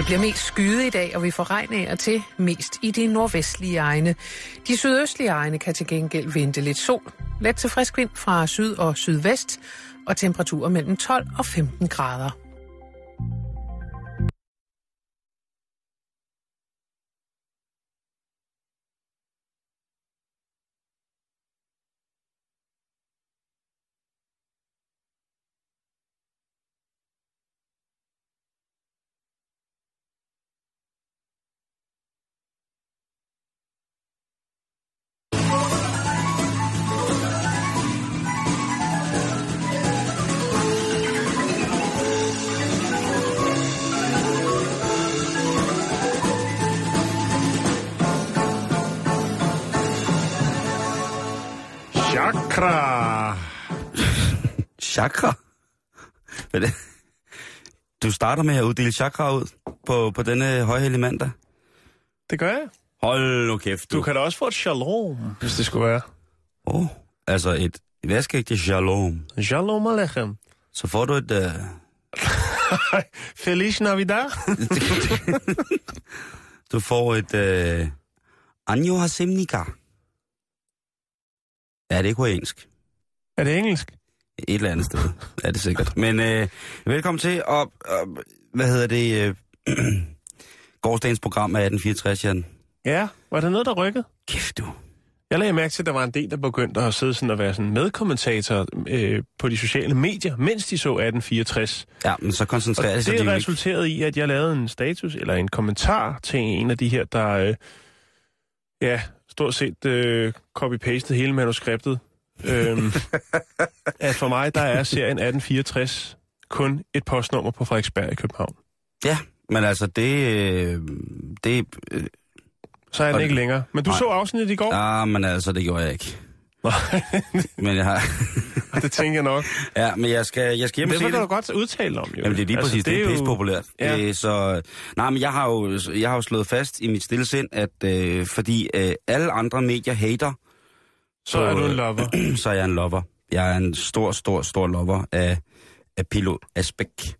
Det bliver mest skyde i dag, og vi får regn af og til mest i de nordvestlige egne. De sydøstlige egne kan til gengæld vente lidt sol. Let til frisk vind fra syd og sydvest, og temperaturer mellem 12 og 15 grader. Chakra? Hvad det? Du starter med at uddele chakra ud på, på denne højhellige mandag? Det gør jeg. Hold nu kæft, du. Du kan da også få et shalom, hvis det skulle være. Åh, oh, altså et vaskeægte shalom. Shalom aleichem. Så får du et... Uh... Feliz Navidad. du får et... Uh... Anjo Hasemnika. Ja, det er koreansk. er det engelsk? Et eller andet sted, er det sikkert. Men øh, velkommen til, og, og hvad hedder det, øh, gårdsdagens program af 1864, Jan. Ja, var der noget, der rykkede? Kæft du. Jeg lagde mærke til, at der var en del, der begyndte at sidde sådan og være sådan medkommentator øh, på de sociale medier, mens de så 1864. Ja, men så koncentrerer Og det sig det de jo ikke. resulterede i, at jeg lavede en status, eller en kommentar til en af de her, der, øh, ja, stort set øh, copy-pastet hele manuskriptet. Øhm, at for mig, der er serien 1864 kun et postnummer på Frederiksberg i København. Ja, men altså det... Øh, det øh, Så er den ikke længere. Men du Nej. så afsnittet i går? ah, men altså, det gjorde jeg ikke. men jeg har... det tænker jeg nok. ja, men jeg skal, jeg skal hjem og Det se kan det. du godt udtale om, jo. Jamen det er lige præcis, det er, jo- pisse populært. Ja. Det er så, nej, men jeg har jo, jeg har jo slået fast i mit stille sind, at øh, fordi øh, alle andre medier hater, Så er du en lover. så er jeg en lover. Jeg er en stor, stor, stor lover af, af Pilo Asbæk.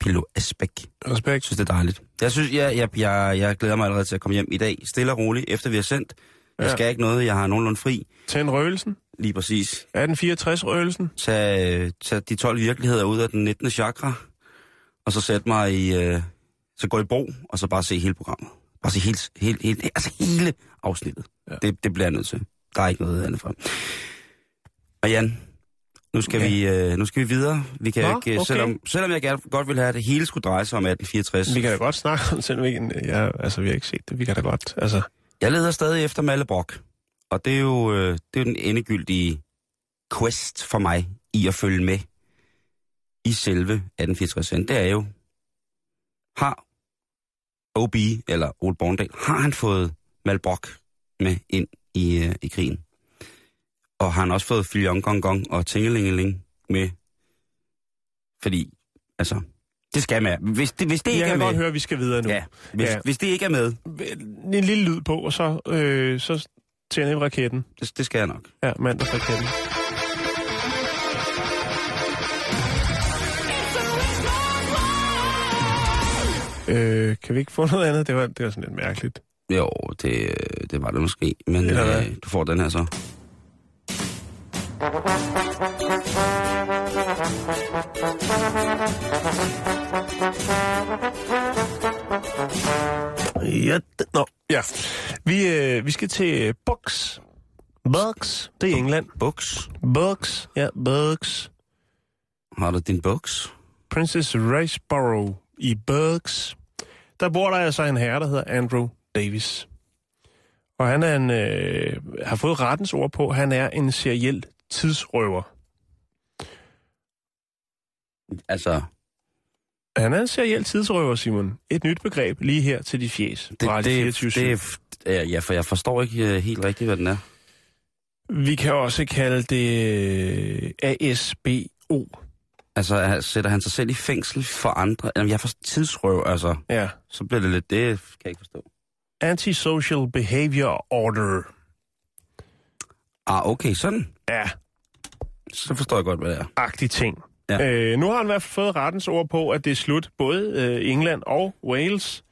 Pilo Asbæk. Jeg Respekt. synes, det er dejligt. Jeg synes, jeg, jeg, jeg, jeg glæder mig allerede til at komme hjem i dag, stille og roligt, efter vi har sendt. Jeg Ja. skal ikke noget, jeg har nogenlunde fri. Tænd røgelsen. Lige præcis. 1864 røgelsen. Tag, tag de 12 virkeligheder ud af den 19. chakra, og så sæt mig i, øh, så gå i bro, og så bare se hele programmet. Bare se helt, helt, helt, altså hele afsnittet. Ja. Det, det bliver jeg nødt til. Der er ikke noget andet for. Og Jan, nu skal, Ja. vi, øh, nu skal vi videre. Vi kan Nå, ikke, øh, okay. selvom, selvom jeg gerne, godt vil have, at det hele skulle dreje sig om 1864. Vi kan da godt snakke om selvom vi ikke... Ja, altså, vi har ikke set det. Vi kan da godt... Altså, Jeg leder stadig efter Malle Brock. Og det er jo, øh, det er jo den endegyldige quest for mig i at følge med i selve 1864. Det er jo, har OB, eller Ole Borndal, har han fået Malle Brock med ind i, øh, i krigen? Og har han også fået Filion Gong Gong og Tingelingeling med? Fordi, altså, det skal med. Hvis det, hvis det jeg ikke er kan med... godt høre, at vi skal videre nu. Ja, hvis, Ja. hvis det ikke er med, En lille lyd på, og så, øh, så tænder vi raketten. det, det skal jeg nok. Ja, mandagsraketten. Øh, kan vi ikke få noget andet? Det var, det var sådan lidt mærkeligt. Jo, det, det var det måske. Men hvad? øh, du får den her så. Ja, nå, ja. Vi, øh, vi skal til Bucks. Bucks, det er England. Buks. Bucks, ja, Bucks. Har du din buks? Princess Raceborough i Bucks. Der bor der altså en herre, der hedder Andrew Davis. Og han er en, øh, har fået rettens ord på, at han er en seriel tidsrøver. Altså, Han er en seriel tidsrøver, Simon. Et nyt begreb lige her til de fjes. det, det, 24/7. det, er- ja, for jeg forstår ikke øh, helt rigtigt, hvad den er. Vi kan også kalde det øh, ASBO. Altså, sætter han sig selv i fængsel for andre? Jamen, jeg får tidsrøv, altså. Ja. Så bliver det lidt, det kan jeg ikke forstå. Antisocial Behavior Order. Ah, okay, sådan. Ja, Så forstår jeg godt, hvad det er. agtig ting. Ja. Øh, nu har han i hvert fald fået rettens ord på, at det er slut, både øh, England og Wales.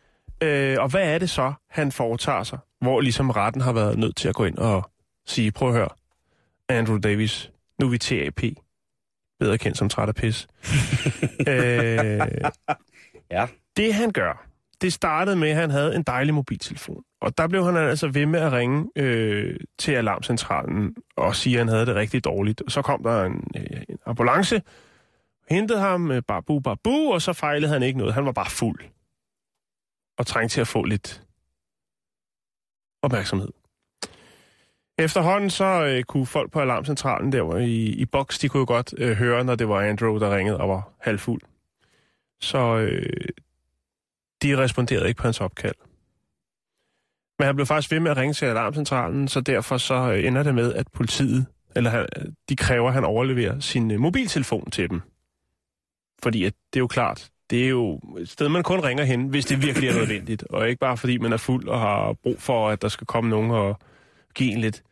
Øh, og hvad er det så, han foretager sig? Hvor ligesom retten har været nødt til at gå ind og sige, prøv at høre, Andrew Davis, nu er vi TAP. Bedre kendt som træt af pis. øh, Ja. det han gør, det startede med, at han havde en dejlig mobiltelefon. Og der blev han altså ved med at ringe øh, til alarmcentralen og sige, at han havde det rigtig dårligt. Og så kom der en, øh, en ambulance, hentede ham, øh, babu, babu, og så fejlede han ikke noget. Han var bare fuld. Og trængte til at få lidt opmærksomhed. Efterhånden så øh, kunne folk på alarmcentralen der var i, i boks, de kunne jo godt øh, høre, når det var Andrew, der ringede og var halvfuld. Så øh, de responderede ikke på hans opkald. Men han blev faktisk ved med at ringe til alarmcentralen, så derfor så øh, ender det med, at politiet, eller han, de kræver, at han overleverer sin øh, mobiltelefon til dem. Fordi at det er jo klart, det er jo et sted, man kun ringer hen, hvis det virkelig er nødvendigt. Og ikke bare fordi man er fuld og har brug for, at der skal komme nogen og give en lidt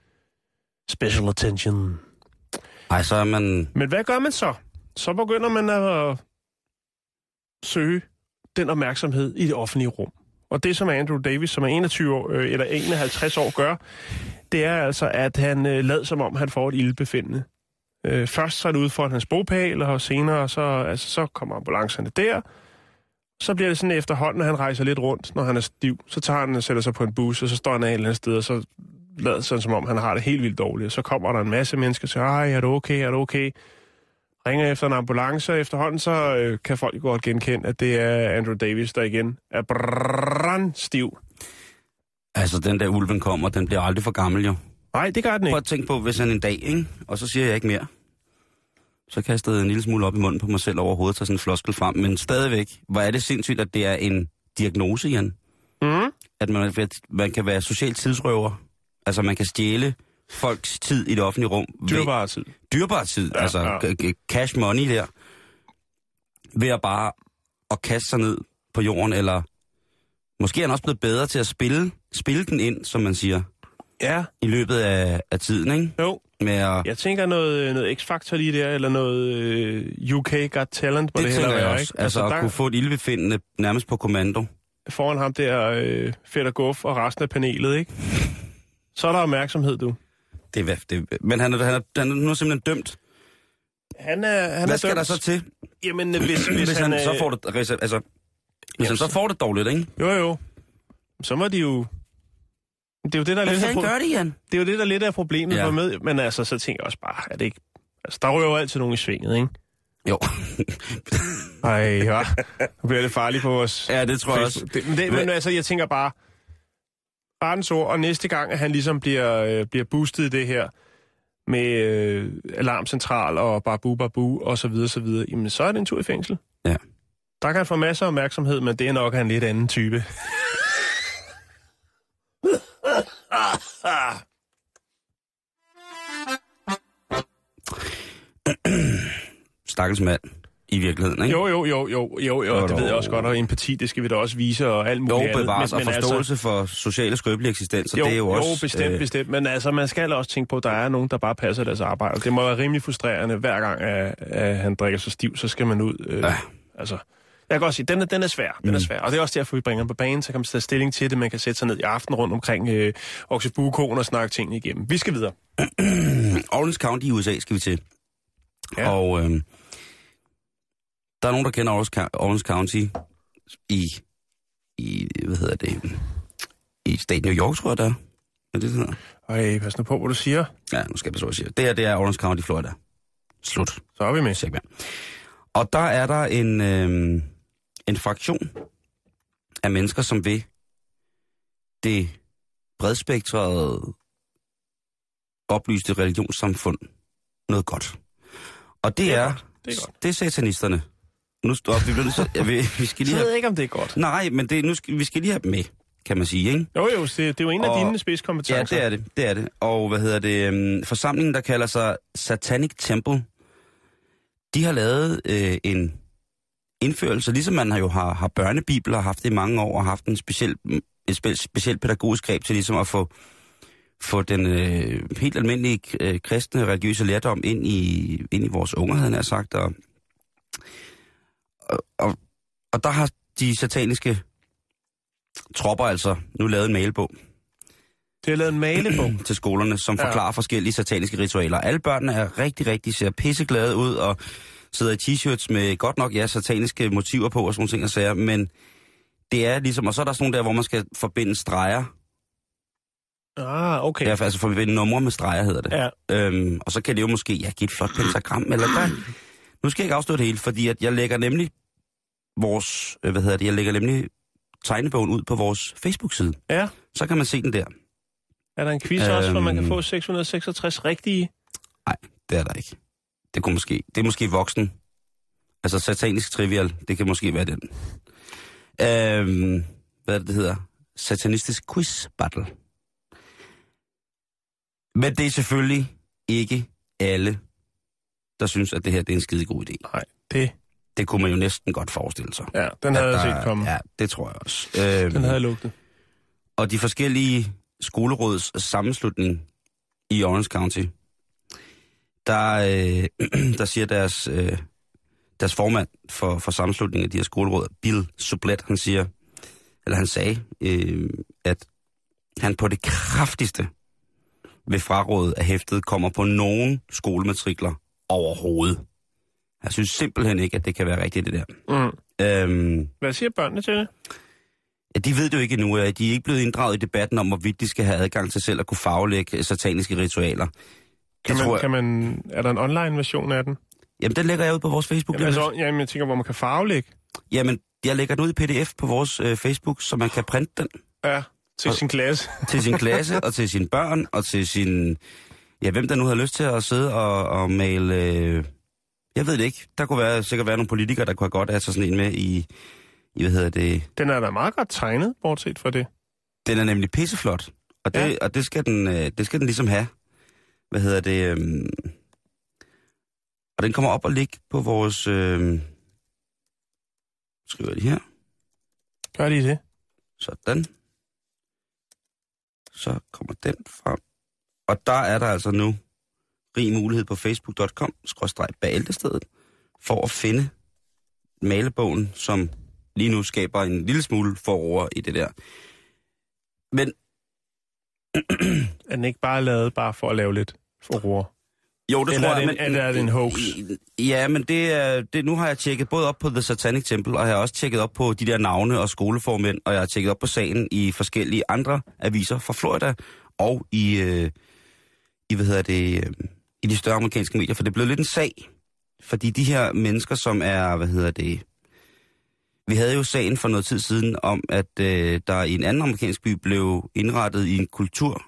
special attention. Ej, så er man... Men hvad gør man så? Så begynder man at søge den opmærksomhed i det offentlige rum. Og det, som Andrew Davis, som er 21 år, øh, eller 51 år, gør, det er altså, at han øh, lader som om, han får et ildbefindende. Øh, først så er det ude for hans bogpæl, og senere så, altså, så kommer ambulancerne der. Så bliver det sådan efterhånden, når han rejser lidt rundt, når han er stiv. Så tager han og sætter sig på en bus, og så står han af et eller andet sted, og så lader sådan, som om han har det helt vildt dårligt. Så kommer der en masse mennesker og siger, ej, er du okay, er du okay? Ringer efter en ambulance, og efterhånden så øh, kan folk godt genkende, at det er Andrew Davis, der igen er brandstiv. Altså, den der ulven kommer, den bliver aldrig for gammel, jo. Nej, det gør den Prøv ikke. at tænke på, hvis han en dag, ikke? Og så siger jeg ikke mere. Så kaster jeg en lille smule op i munden på mig selv over hovedet, tager sådan en floskel frem. Men stadigvæk, hvor er det sindssygt, at det er en diagnose, Jan. Mm. At man, at man kan være social tidsrøver. Altså, man kan stjæle folks tid i det offentlige rum. Dyrbar tid. Dyrbar tid, ja, altså ja. cash money der, ved at bare at kaste sig ned på jorden, eller måske er han også blevet bedre til at spille, spille den ind, som man siger, Ja, i løbet af, af tiden, ikke? jo. Med at, Jeg tænker noget, noget X-Factor lige der, eller noget øh, UK Got Talent, hvor det, det, tænker jeg være, også. ikke? Altså, altså at kunne få et ildbefindende nærmest på kommando. foran ham der, øh, Fætter Guff og resten af panelet, ikke? Så er der opmærksomhed, du. Det er, det, men han er, han, er, han er nu simpelthen dømt. Han er, han Hvad er skal dømt. der så til, Jamen, hvis, hvis, hvis, han, er- så får det, altså, hvis Jamen, han så får det dårligt, ikke? Jo, jo. Så må de jo... Det er jo det, der er lidt af, pro- gør det, Jan? det er jo det, der lidt af problemet Ja. med. Men altså, så tænker jeg også bare, er det ikke... Altså, der jo altid nogen i svinget, ikke? Jo. Ej, ja. Nu bliver det farligt på vores... ja, det tror jeg også. Det, men, det, men altså, jeg tænker bare, rettens ord, og næste gang, at han ligesom bliver, øh, bliver boostet i det her, med øh, alarmcentral og babu babu og så videre, så videre, jamen så er det en tur i fængsel. Ja. Der kan han få masser af opmærksomhed, men det er nok en lidt anden type. Stakkels mand, i virkeligheden, ikke? Jo, jo, jo, jo, jo, jo, det ved jeg også godt, og empati, det skal vi da også vise, og alt muligt Jo, andet. bevares og Men- men forståelse for sociale skrøbelige eksistenser, Jo, det er jo, jo også... bestemt, øh... bestemt. Men altså, man skal også tænke på, at der er nogen, der bare passer deres arbejde. Det må være rimelig frustrerende, hver gang at, at han drikker sig stiv, så skal man ud. Øh, Ja. Altså, jeg kan godt sige, den er, den er svær. Den er svær. Og det er også derfor, vi bringer den på banen, så kan man tage stilling til det. Man kan sætte sig ned i aften rundt omkring øh, Oxybukoen og snakke tingene igennem. Vi skal videre. Orange County i USA skal vi til. Ja. Og øh, der er nogen, der kender Orange, Cou- Orange County i, i, hvad hedder det, i staten New York, tror jeg, der er. Er det, det hedder? Ej, pas nu på, hvad du siger. Ja, nu skal jeg passe, hvad jeg siger. Det her, det er Orange County, Florida. Slut. Så er vi med. Mere. Og der er der en, øh, en fraktion af mennesker, som vil det bredspektrede oplyste religionssamfund noget godt. Og det, Det er er, godt. Det er godt. det er satanisterne. Nu stop, vi, bliver nødt til- ja, vi, vi skal lige ved have, jeg ikke, om det er godt. Nej, men det, nu skal, vi skal lige have dem med, kan man sige, ikke? Jo, jo, det, det er jo en af Og- dine Ja, spidskompetencer. det er det, det er det. Og hvad hedder det, øhm, forsamlingen, der kalder sig Satanic Temple, de har lavet øh, en indførelse, ligesom man har jo har, har børnebibler, haft det i mange år, og haft en speciel, et spe, specielt pædagogisk greb til ligesom at få, få den øh, helt almindelige øh, kristne religiøse lærdom ind i, ind i vores unger, havde jeg nær sagt, og og, og, der har de sataniske tropper altså nu lavet en mailbog Det har lavet en malebog. til skolerne, som Ja. forklarer forskellige sataniske ritualer. Alle børnene er rigtig, rigtig ser pisseglade ud og sidder i t-shirts med godt nok, ja, sataniske motiver på og sådan nogle ting og sager, men det er ligesom, og så er der sådan nogle der, hvor man skal forbinde streger. Ah, okay. Ja, altså forbinde numre med streger hedder det. Ja. Øhm, og så kan det jo måske, ja, give et flot pentagram, eller der. Nu skal jeg ikke afsløre det hele, fordi at jeg lægger nemlig vores, øh, hvad hedder det, jeg lægger nemlig tegnebogen ud på vores Facebook-side. Ja. Så kan man se den der. Er der en quiz øhm... også, hvor man kan Øhm. få 666 rigtige? Det er der ikke. Det kunne måske, det er måske voksen. Altså satanisk trivial, det kan måske være den. Øhm, hvad er det, det hedder? Satanistisk quiz battle. Men det er selvfølgelig ikke alle, der synes, at det her det er en skide god idé. Nej, det... Det kunne man jo næsten godt forestille sig. Ja, den havde jeg set komme. Ja, det tror jeg også. Øhm, Den havde lugtet. og de forskellige skoleråds sammenslutning i Orange County, der, øh, der siger deres, øh, deres formand for, for sammenslutningen af de her skoleråd, Bill Sublet, han siger, eller han sagde, øh, at han på det kraftigste ved frarådet af hæftet kommer på nogen skolematrikler overhovedet. Jeg synes simpelthen ikke, at det kan være rigtigt, det der. Mm. Øhm, Hvad siger børnene til det? Ja, de ved det jo ikke endnu. De er ikke blevet inddraget i debatten om, hvorvidt de skal have adgang til selv at kunne faglægge øh, sataniske ritualer. Kan man, jeg- kan man, er der en online version af den? Jamen, den lægger jeg ud på vores Facebook. Jamen, altså, jamen, jeg tænker, hvor man kan farvelægge. Jamen, jeg lægger den ud i pdf på vores øh, Facebook, så man kan printe den Ja, til Og- sin klasse. til sin klasse og til sine børn og til sin... Ja, hvem der nu har lyst til at sidde og, og male... Øh, jeg ved det ikke. Der kunne være, sikkert være nogle politikere, der kunne have godt af sig sådan en med i... i hvad hedder det? Den er da meget godt tegnet, bortset fra det. Den er nemlig pisseflot. Og det, Ja. og det, skal den, øh, det skal den ligesom have. Hvad hedder det? øhm, og den kommer op og ligge på vores... Øh, skriver det her. Gør de det? Sådan. Så kommer den frem. Og der er der altså nu rig mulighed på facebook.com bæltestedet for at finde malebogen, som lige nu skaber en lille smule forår i det der. Men Er den ikke bare lavet bare for at lave lidt forroer? Jo, det Eller tror er jeg. det en- eller er det en hoax? Ja, men det er, det, nu har jeg tjekket både op på The Satanic Temple, og jeg har også tjekket op på de der navne og skoleformænd, og jeg har tjekket op på sagen i forskellige andre aviser fra Florida, og i, øh, i hvad hedder det, øh, i de større amerikanske medier, for det er blevet lidt en sag. Fordi de her mennesker, som er, hvad hedder det, vi havde jo sagen for noget tid siden om, at øh, der i en anden amerikansk by blev indrettet i en kultur,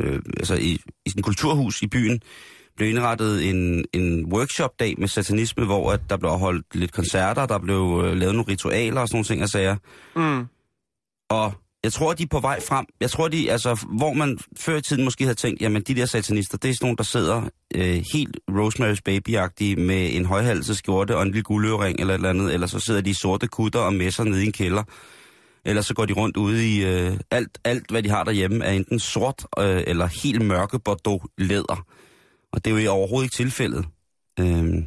øh, altså i, i en kulturhus i byen, blev indrettet en, en workshop-dag med satanisme, hvor at der blev holdt lidt koncerter, der blev øh, lavet nogle ritualer og sådan nogle ting og sager. Mm. Og jeg tror, de er på vej frem. Jeg tror, de, altså, hvor man før i tiden måske havde tænkt, jamen de der satanister, det er sådan nogle, der sidder øh, helt Rosemary's Baby-agtige med en højhalset skjorte og en lille guldøring eller et eller andet, eller så sidder de i sorte kutter og messer nede i en kælder. Eller så går de rundt ude i øh, alt, alt, hvad de har derhjemme, er enten sort øh, eller helt mørke bordeaux læder. Og det er jo overhovedet ikke tilfældet. Øhm,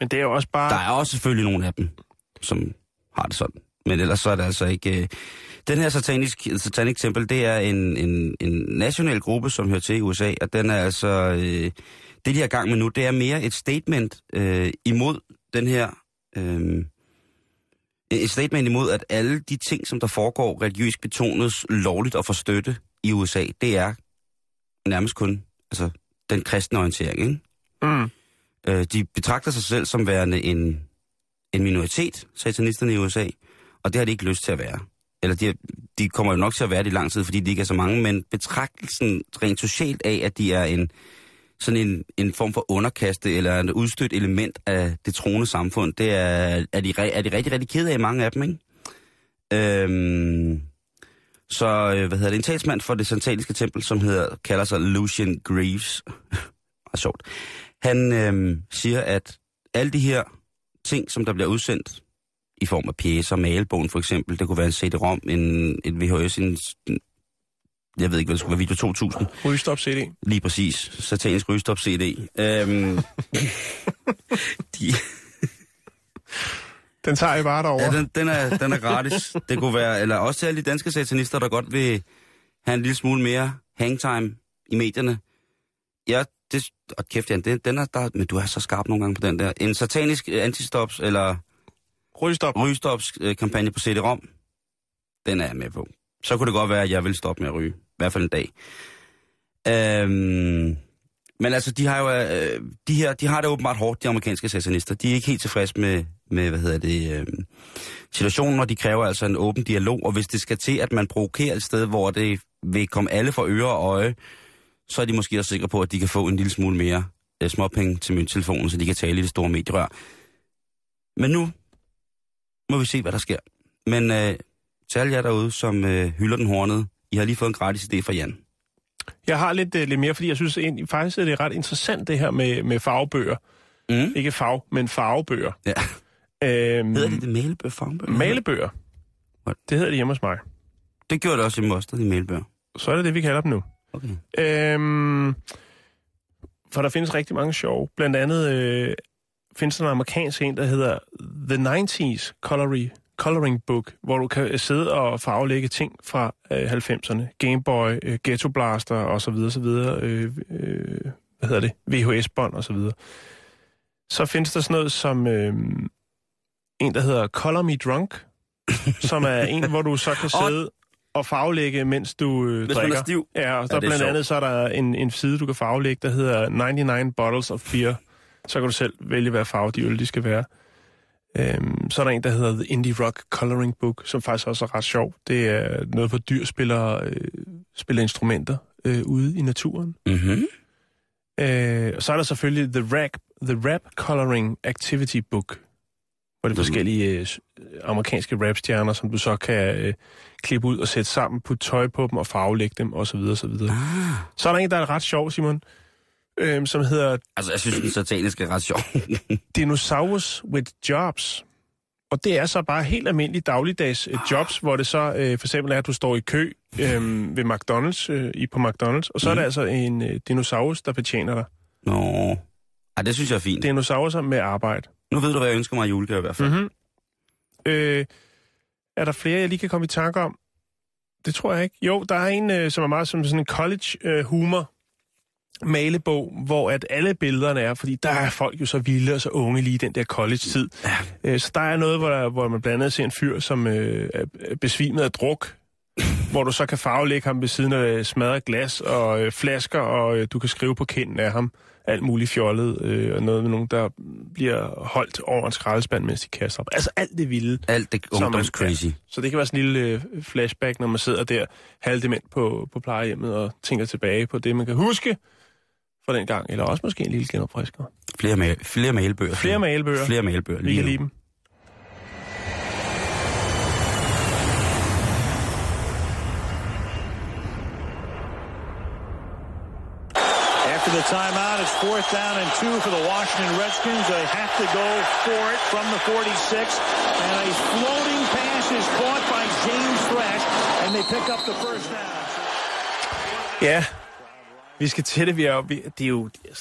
Men det er jo også bare... der er også selvfølgelig nogle af dem, som har det sådan. Men ellers så er det altså ikke... Øh... Den her satanisk, Satanic Temple, det er en, en, en national gruppe, som hører til i USA, og den er altså... Øh... Det, de har gang med nu, det er mere et statement øh, imod den her... Øh... Et statement imod, at alle de ting, som der foregår religiøst betonet lovligt og for støtte i USA, det er nærmest kun altså, den kristne orientering, ikke? Mm. Øh, de betragter sig selv som værende en, en minoritet, satanisterne i USA, og det har de ikke lyst til at være. Eller de, de kommer jo nok til at være det i lang tid, fordi de ikke er så mange, men betragtelsen rent socialt af, at de er en sådan en, en form for underkaste eller en udstødt element af det troende samfund, det er, er, de, er de rigtig, rigtig kede af, mange af dem, ikke? Øhm, så, øh, hvad hedder det, en talsmand for det santaliske tempel, som hedder, kalder sig Lucian Greaves, er sjovt, han øhm, siger, at alle de her ting, som der bliver udsendt i form af pjæser, malebogen for eksempel, det kunne være en CD-ROM, en, en VHS, en, jeg ved ikke, hvad det skulle være, video 2000, Rygstop CD. lige præcis, satanisk rygestop CD. Øhm, de, Den tager I bare derovre. Ja, den, den, er, den er gratis. Det kunne være, eller også til alle de danske satanister, der godt vil have en lille smule mere hangtime i medierne. Ja, det, og kæft, Jan, den, den er der, men du er så skarp nogle gange på den der. En satanisk antistops, eller rygestop. rygestops øh, kampagne på CD-ROM, den er jeg med på. Så kunne det godt være, at jeg vil stoppe med at ryge. I hvert fald en dag. Øhm, men altså, de har jo, øh, de her, de har det åbenbart hårdt, de amerikanske satanister. De er ikke helt tilfredse med, med hvad hedder det, øh, situationen, og de kræver altså en åben dialog. Og hvis det skal til, at man provokerer et sted, hvor det vil komme alle for øre og øje, så er de måske også sikre på, at de kan få en lille smule mere øh, småpenge til min telefon, så de kan tale i det store medierør. Men nu må vi se, hvad der sker. Men øh, til alle jer derude, som øh, hylder den hornede, I har lige fået en gratis idé fra Jan. Jeg har lidt, øh, lidt mere, fordi jeg synes egentlig, faktisk, det er ret interessant, det her med, med farvebøger. Mm. Ikke fag, men farvebøger. Ja. Øhm, Hedder det det malebøger? farvebøger? malebøger. What? Det hedder det hjemme hos mig. Det gjorde det også i Moster, de malebøger. Så er det det, vi kalder dem nu. Okay. Øhm, for der findes rigtig mange sjove. Blandt andet øh, findes der en amerikansk en, der hedder The 90s Coloring, Coloring Book, hvor du kan sidde og farvelægge ting fra øh, 90'erne. Game Boy, øh, Ghetto Blaster osv. osv. Øh, øh, hvad hedder det? VHS-bånd osv. Så, så findes der sådan noget som øh, en, der hedder Color Me Drunk, som er en, hvor du så kan sidde og farvelægge, mens du øh, Hvis man drikker. er stiv. Ja, og Ja, så det er blandt sjovt. andet så er der en, en side, du kan farvelægge, der hedder 99 Bottles of Beer. Så kan du selv vælge, hvad farve de øl, de skal være. Øhm, så er der en, der hedder The Indie Rock Coloring Book, som faktisk også er ret sjov. Det er noget, hvor dyr spiller, øh, spiller instrumenter øh, ude i naturen. Mm-hmm. Øh, og så er der selvfølgelig The Rap, The Rap Coloring Activity Book, hvor det er Mhm. forskellige øh, s- amerikanske rapstjerner, som du så kan øh, klippe ud og sætte sammen, putte tøj på dem og farvelægge dem osv. osv. Ah. Så er der en, der er ret sjov, Simon, øh, som hedder Altså, jeg synes, den sataniske er ret sjov. Dinosaurus with Jobs. Og det er så bare helt almindelige dagligdags øh, jobs, hvor det så øh, for eksempel er, at du står i kø øh, ved McDonald's, øh, i på McDonald's, og så er Mhm. der altså en øh, dinosaurus, der betjener dig. Nå. Ej, det synes jeg er fint. Dinosaurer med arbejde. Nu ved du, hvad jeg ønsker mig i julegave i hvert fald. Mm-hmm. Øh, er der flere, jeg lige kan komme i tanke om? Det tror jeg ikke. Jo, der er en, øh, som er meget som sådan en college-humor malebog, hvor at alle billederne er, fordi der er folk jo så vilde og så unge lige i den der college-tid. Øh, så der er noget, hvor, der, hvor man blandt andet ser en fyr, som øh, er besvimet af druk, hvor du så kan farvelægge ham ved siden af smadret glas og øh, flasker, og øh, du kan skrive på kinden af ham alt muligt fjollet, øh, og noget med nogen, der bliver holdt over en skraldespand, mens de kaster op. Altså alt det vilde. Alt det Som man- ungdoms crazy. Så det kan være sådan en lille øh, flashback, når man sidder der halvdement på, på plejehjemmet og tænker tilbage på det, man kan huske fra den gang, eller også måske en lille genopfrisker. Flere, ma- flere malebøger. Flere malebøger. Flere malebøger. Vi kan lide dem. After the timeout, it's fourth down and two for the Washington Redskins. They have to go for it from the 46. And a floating pass is caught by James Thrash, and they pick up the first down. Ja, vi skal til det. Vi er, vi, det er jo... det er-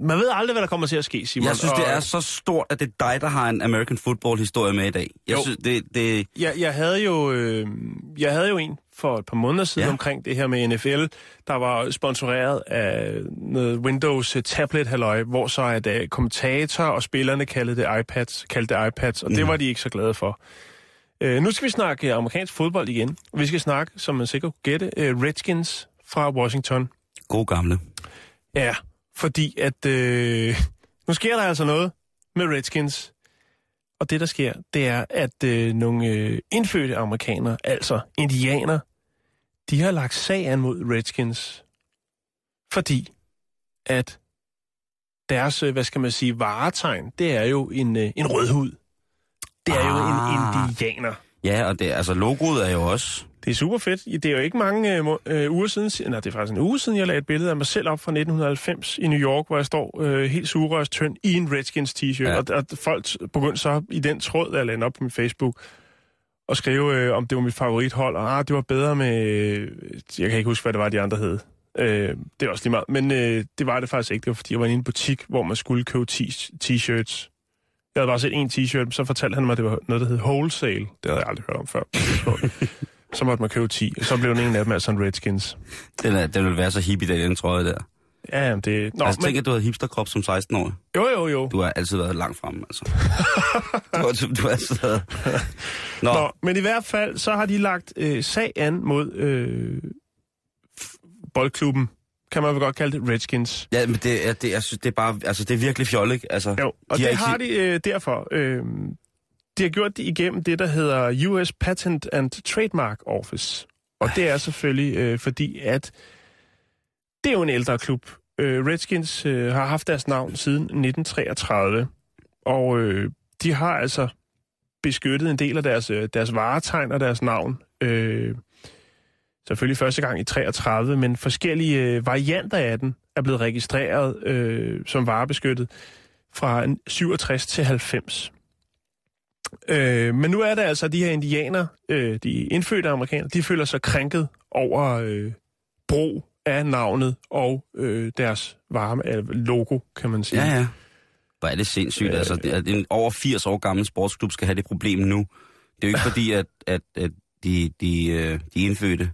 Man ved aldrig, hvad der kommer til at ske, Simon. Jeg synes, og- det er så stort, at det er dig, der har en American football-historie med i dag. Jeg Jo. synes, det, det, Jeg, jeg, havde jo, øh, jeg havde jo en for et par måneder siden ja. Omkring det her med NFL, der var sponsoreret af noget Windows øh, tablet halløj, hvor så at uh, kommentator og spillerne kaldte det iPads, kaldte det iPads, og mm. det var de ikke så glade for. Uh, nu skal vi snakke øh, amerikansk fodbold igen. Vi skal snakke, som man sikkert kunne gætte, uh, Redskins fra Washington. Gode gamle. Ja, fordi at øh, nu sker der altså noget med Redskins. Og det, der sker, det er, at øh, nogle øh, indfødte amerikanere, altså indianer, de har lagt sag an mod Redskins. Fordi at deres, øh, hvad skal man sige, varetegn, det er jo en, øh, en rødhud. Det er ah. jo en Ah. indianer. Ja, og det, altså logoet er jo også... Det er super fedt. Det er jo ikke mange øh, øh, uger siden, nej, det er faktisk en uge siden, jeg lagde et billede af mig selv op fra 1990 i New York, hvor jeg står øh, helt sugerørs tynd i en Redskins t-shirt. Ja. Og, og folk begyndte så i den tråd, jeg lagde op på min Facebook, og skrive, øh, om det var mit favorithold, og ah, det var bedre med... Øh, jeg kan ikke huske, hvad det var, de andre hed. Øh, det er også lige meget. Men øh, det var det faktisk ikke. Det var, fordi jeg var inde i en butik, hvor man skulle købe t-shirts. Jeg havde bare set en t-shirt, så fortalte han mig, at det var noget, der hed wholesale. Det havde jeg aldrig hørt om før. så måtte man købe 10, og så blev den ene af dem altså en Redskins. Den, er, den vil være så hippie, den trøje der. Ja, jamen, det... Nå, altså, men... tænk, at du havde hipsterkrop som 16 år. Jo, jo, jo. Du har altid været langt fremme, altså. du, har, du har altid været... Nå. Nå, men i hvert fald, så har de lagt øh, sag an mod øh, boldklubben kan man vel godt kalde det, Redskins. Ja, men det er, det, jeg synes, det er bare, altså det er virkelig fjollet, Altså, jo, og de det har, ikke... de øh, derfor. Øh, de har gjort det igennem det, der hedder US Patent and Trademark Office. Og det er selvfølgelig øh, fordi, at det er jo en ældre klub. Øh, Redskins øh, har haft deres navn siden 1933, og øh, de har altså beskyttet en del af deres, øh, deres varetegn og deres navn. Øh, selvfølgelig første gang i 33, men forskellige øh, varianter af den er blevet registreret øh, som varebeskyttet fra 67 til 90. Øh, men nu er der altså de her indianer, øh, de indfødte amerikanere, de føler sig krænket over øh, brug af navnet og øh, deres varme øh, logo, kan man sige. Ja, ja. Hvor er det sindssygt. Øh, altså, det er en over 80 år gammel sportsklub skal have det problem nu. Det er jo ikke fordi, at, at, at de, de, øh, de indfødte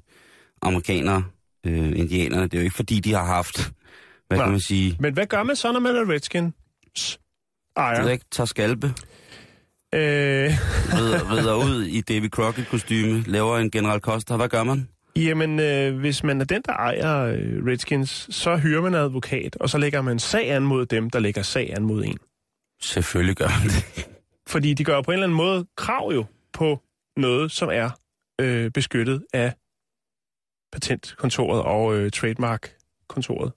amerikanere, øh, indianerne, det er jo ikke fordi, de har haft, hvad Nej. kan man sige... Men hvad gør man så, når man er Redskins ejer? Det er ikke tager skalpe. Øh... rider, rider ud i David Crockett-kostyme, laver en General Costa. Hvad gør man? Jamen, øh, hvis man er den, der ejer øh, Redskins, så hyrer man en advokat, og så lægger man sag an mod dem, der lægger sag an mod en. Selvfølgelig gør man det. Fordi de gør på en eller anden måde krav jo på noget, som er øh, beskyttet af patentkontoret og øh, trademark-kontoret.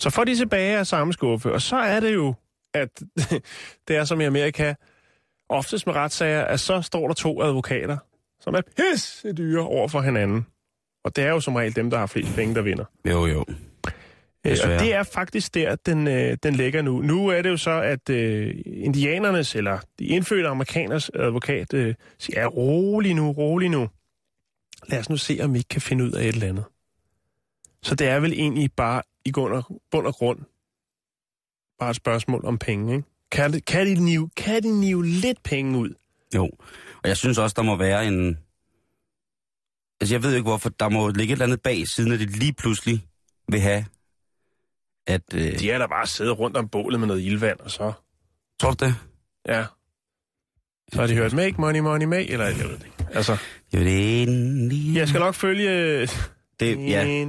Så får de tilbage af samme skuffe, og så er det jo, at det er som i Amerika, oftest med retssager, at så står der to advokater, som er pisse dyre over for hinanden. Og det er jo som regel dem, der har flest penge, der vinder. Jo, jo. Øh, og det er faktisk der, den, øh, den ligger nu. Nu er det jo så, at øh, indianernes, eller de indfødte amerikaners advokat øh, siger, ja, rolig nu, rolig nu lad os nu se, om vi ikke kan finde ud af et eller andet. Så det er vel egentlig bare i bund og, grund bare et spørgsmål om penge, ikke? Kan, kan, de nive, kan de nive lidt penge ud? Jo, og jeg synes også, der må være en... Altså, jeg ved ikke, hvorfor der må ligge et eller andet bag, siden at de lige pludselig vil have, at... Øh... De er der bare siddet rundt om bålet med noget ildvand, og så... Tror du det? Ja. Så har de hørt, make money, money, make, eller jeg ved det ikke. Altså, jeg skal nok følge... Det, ja.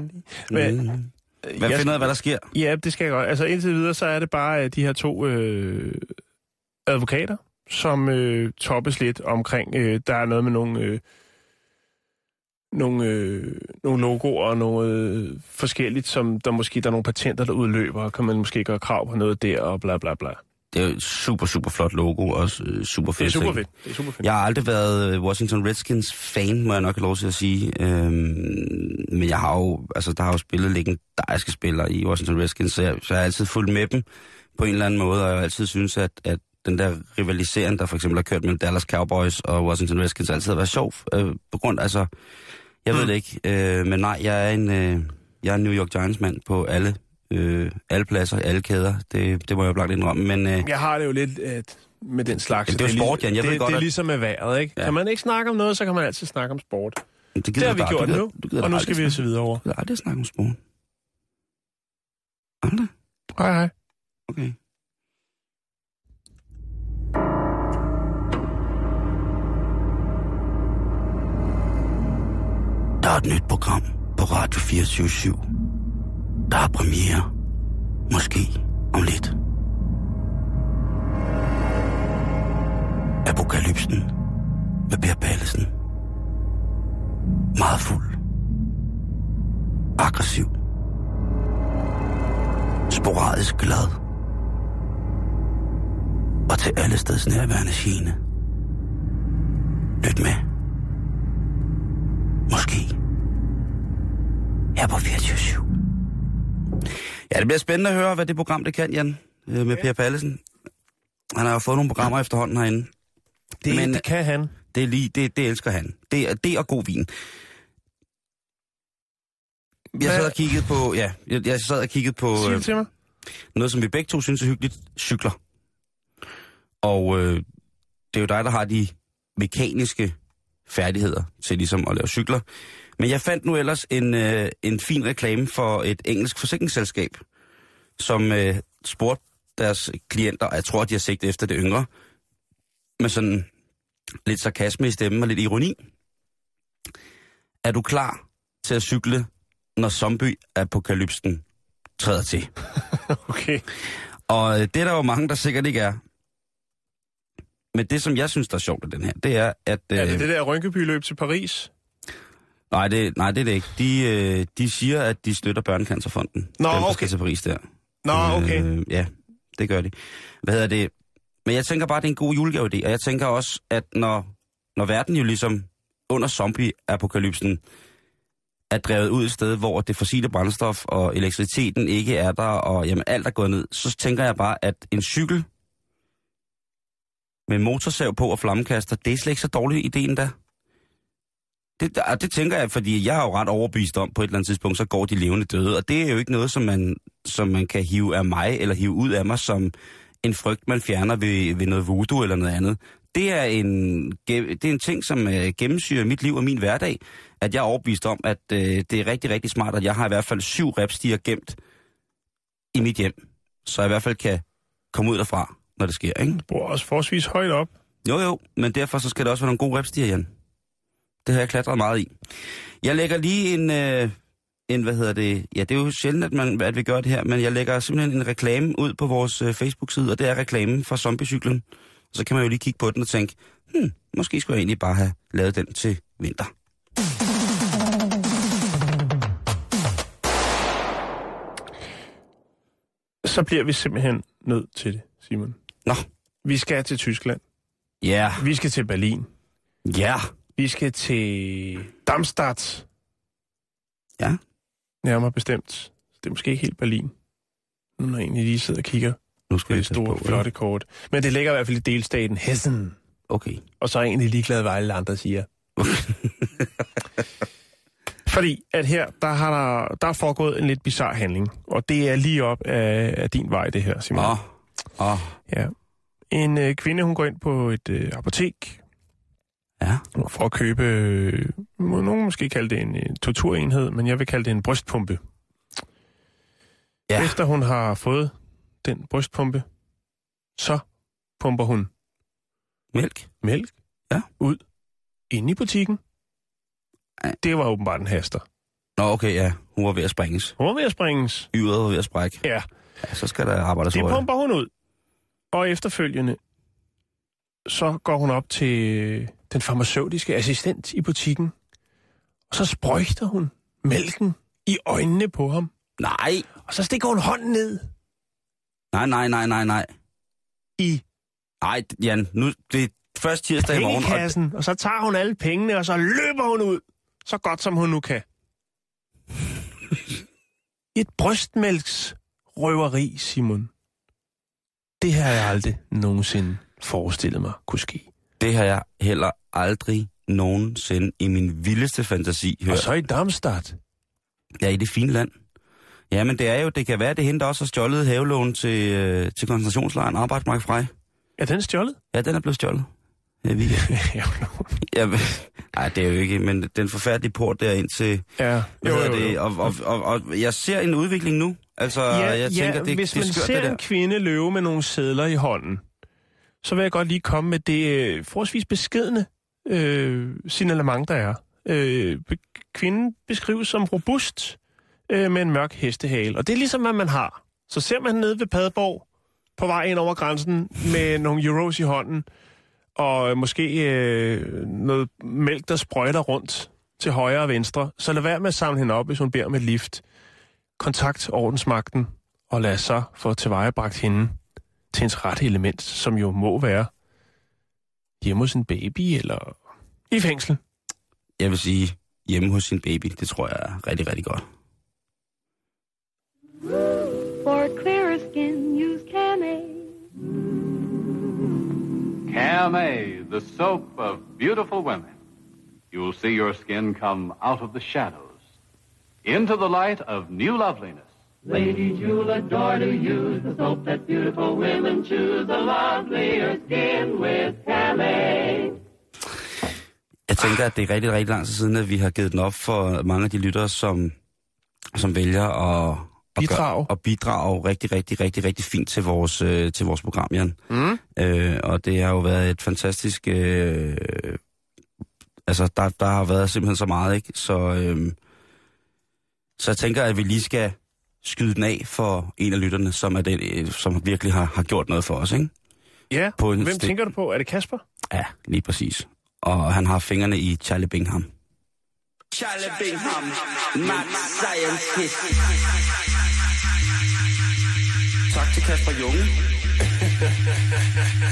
Men, mm. Hvad finder ud af, hvad der sker? Ja, det skal jeg godt. Altså indtil videre, så er det bare de her to øh, advokater, som øh, toppes lidt omkring, øh, der er noget med nogle, øh, nogle, øh, nogle logoer og noget forskelligt, som der måske der er nogle patenter, der udløber, og kan man måske gøre krav på noget der, og bla bla bla det er jo super, super flot logo, og øh, super fedt. Det er super fedt. Det er super fedt. Jeg har aldrig været øh, Washington Redskins fan, må jeg nok have lov til at sige. Øhm, men jeg har jo, altså, der har jo spillet legendariske spillere i Washington Redskins, så jeg, så jeg har altid fulgt med dem på en eller anden måde, og jeg har altid synes, at, at den der rivalisering, der for eksempel har kørt mellem Dallas Cowboys og Washington Redskins, altid har været sjov. Øh, på grund, altså, jeg mm. ved det ikke, øh, men nej, jeg er en, øh, jeg er en New York Giants-mand på alle øh, alle pladser, alle kæder. Det, det må jeg jo blankt indrømme. Men, øh, jeg har det jo lidt at med den slags. det er jo sport, Jan. Jeg det, ved godt, det er ligesom med vejret, ikke? Ja. Kan man ikke snakke om noget, så kan man altid snakke om sport. Det, det har vi gjort du, nu, du, du og nu skal vi se videre over. Du aldrig snakke om sport. Aldrig? Hej, hej. Okay. Der er et nyt program på Radio 24 /7. Der er premiere. Måske om lidt. Apokalypsen med Per Pallesen. Meget fuld. Aggressiv. Sporadisk glad. Og til alle steds nærværende sine. Lyt med. Bliver spændende at høre, hvad det program det kan, Jan, øh, med Per Pallesen. Han har jo fået nogle programmer efterhånden herinde. Det, Men, det kan han. Det, er lige, det, det elsker han. Det, er, det og god vin. Jeg sad og kiggede på, ja, jeg, jeg sad og kiggede på... Sig det til mig. Noget, som vi begge to synes er hyggeligt. Cykler. Og øh, det er jo dig, der har de mekaniske færdigheder til ligesom at lave cykler. Men jeg fandt nu ellers en, øh, en fin reklame for et engelsk forsikringsselskab, som øh, spurgte deres klienter, og jeg tror, de har sigtet efter det yngre, med sådan lidt sarkasme i stemmen og lidt ironi. Er du klar til at cykle, når zombie-apokalypsen træder til? Okay. Og øh, det er der jo mange, der sikkert ikke er. Men det, som jeg synes, der er sjovt af den her, det er, at... Er det øh, det der Rynkeby-løb til Paris? Nej, det, nej, det er det ikke. De, øh, de siger, at de støtter Børnecancerfonden. Nå, dem, der okay. skal til Paris der. Nå, okay. Øh, ja, det gør de. Hvad hedder det? Men jeg tænker bare, det er en god julegave-idé. Og jeg tænker også, at når, når verden jo ligesom under zombie-apokalypsen er drevet ud et sted, hvor det fossile brændstof og elektriciteten ikke er der, og jamen, alt er gået ned, så tænker jeg bare, at en cykel med motorsav på og flammekaster, det er slet ikke så dårlig idé endda. Det, der- det tænker jeg, fordi jeg er jo ret overbevist om, på et eller andet tidspunkt, så går de levende døde. Og det er jo ikke noget, som man, som man kan hive af mig, eller hive ud af mig, som en frygt, man fjerner ved, ved noget voodoo eller noget andet. Det er en, det er en ting, som øh, gennemsyrer mit liv og min hverdag, at jeg er overbevist om, at øh, det er rigtig, rigtig smart, at jeg har i hvert fald syv repstiger gemt i mit hjem, så jeg i hvert fald kan komme ud derfra, når det sker, ikke? Du bor også forholdsvis højt op. Jo, jo, men derfor så skal det også være nogle gode repstiger, Jan. Det har jeg klatret meget i. Jeg lægger lige en, øh, en, hvad hedder det, ja, det er jo sjældent, at, man, at vi gør det her, men jeg lægger simpelthen en reklame ud på vores øh, Facebook-side, og det er reklamen for zombiecyklen. Så kan man jo lige kigge på den og tænke, hmm, måske skulle jeg egentlig bare have lavet den til vinter. Så bliver vi simpelthen nødt til det, Simon. Nå, Vi skal til Tyskland. ja, Vi skal til Berlin. ja, Vi skal til Darmstadt. ja. Nærmere bestemt. Det er måske ikke helt Berlin. Nu når egentlig lige sidder og kigger Nu på skal det jeg store, på, flotte kort. Men det ligger i hvert fald i delstaten Hessen. Okay. Og så er jeg egentlig ligeglad, hvad alle andre siger. Fordi at her, der har der, der er foregået en lidt bizarre handling. Og det er lige op af, af din vej, det her, Simon. Åh, åh, Ja. En øh, kvinde, hun går ind på et øh, apotek ja. for at købe, øh, må nogen måske kalde det en øh, torturenhed, men jeg vil kalde det en brystpumpe. Ja. Efter hun har fået den brystpumpe, så pumper hun Mælk. mælk Ja. ud inde i butikken. Ja. Det var åbenbart en haster. Nå, okay, ja. Hun var ved at sprænges. Hun var ved at springes. Yret var ved at sprække. Ja, Ja, så skal der arbejdes det pumper hun ud. Og efterfølgende, så går hun op til den farmaceutiske assistent i butikken, og så sprøjter hun mælken i øjnene på ham. Nej, Og så stikker hun hånden ned nej, nej, nej, nej, nej. i Nej, Jan, nu det er først tirsdag i morgen, og og så tager hun alle pengene, og så løber hun ud, så godt som hun nu kan. Et brystmælksrøveri, Simon. Det har jeg aldrig nogensinde forestillet mig kunne ske. Det har jeg heller aldrig nogensinde i min vildeste fantasi Og hørt. så i Darmstadt. Ja, i det fine land. Ja, men det er jo, det kan være, det hende, der også har stjålet havelån til, øh, til koncentrationslejren Arbejdsmark Frej. Er den stjålet? Ja, den er blevet stjålet. Ja, vi... ja, men- nej, det er jo ikke, men den forfærdelige port derind til... ja. Hvad hedder det? Og, og, og, og, jeg ser en udvikling nu. Altså, Ja, jeg tænker, ja, det, hvis det man skørt, ser det der. en kvinde løbe med nogle sædler i hånden, så vil jeg godt lige komme med det øh, forholdsvis beskedende øh, signalement, der er. Øh, kvinden beskrives som robust øh, med en mørk hestehale, og det er ligesom, hvad man har. Så ser man nede ved Padborg på vej ind over grænsen med nogle euros i hånden, og måske øh, noget mælk, der sprøjter rundt til højre og venstre, så lad være med at samle hende op, hvis hun beder med lift kontakt ordensmagten, og lad så få tilvejebragt hende til hendes rette element, som jo må være hjemme hos en baby eller i fængsel. Jeg vil sige, hjemme hos sin baby, det tror jeg er rigtig, rigtig godt. For clearer skin, use Camay. Camay, the soap of beautiful women. You'll see your skin come out of the shadows into the light of new loveliness. Ladies, you'll adore to use the soap that beautiful women choose. A lovelier skin with Camay. Jeg tænker, at det er rigtig, rigtig lang tid siden, at vi har givet den op for mange af de lyttere, som, som vælger at, at, Bidrage. gøre, at bidrage rigtig, rigtig, rigtig, rigtig fint til vores, øh, til vores program, Jan. Mm. Øh, og det har jo været et fantastisk... Øh, altså, der, der har været simpelthen så meget, ikke? Så, øh, så jeg tænker, at vi lige skal skyde den af for en af lytterne, som, er den, øh, som virkelig har, har gjort noget for os, ikke? Ja, På en hvem stik. tænker du på? Er det Kasper? Ja, lige præcis. Og han har fingrene i Charlie Bingham. Charlie Bingham, mad scientist. Tak til Kasper Junge.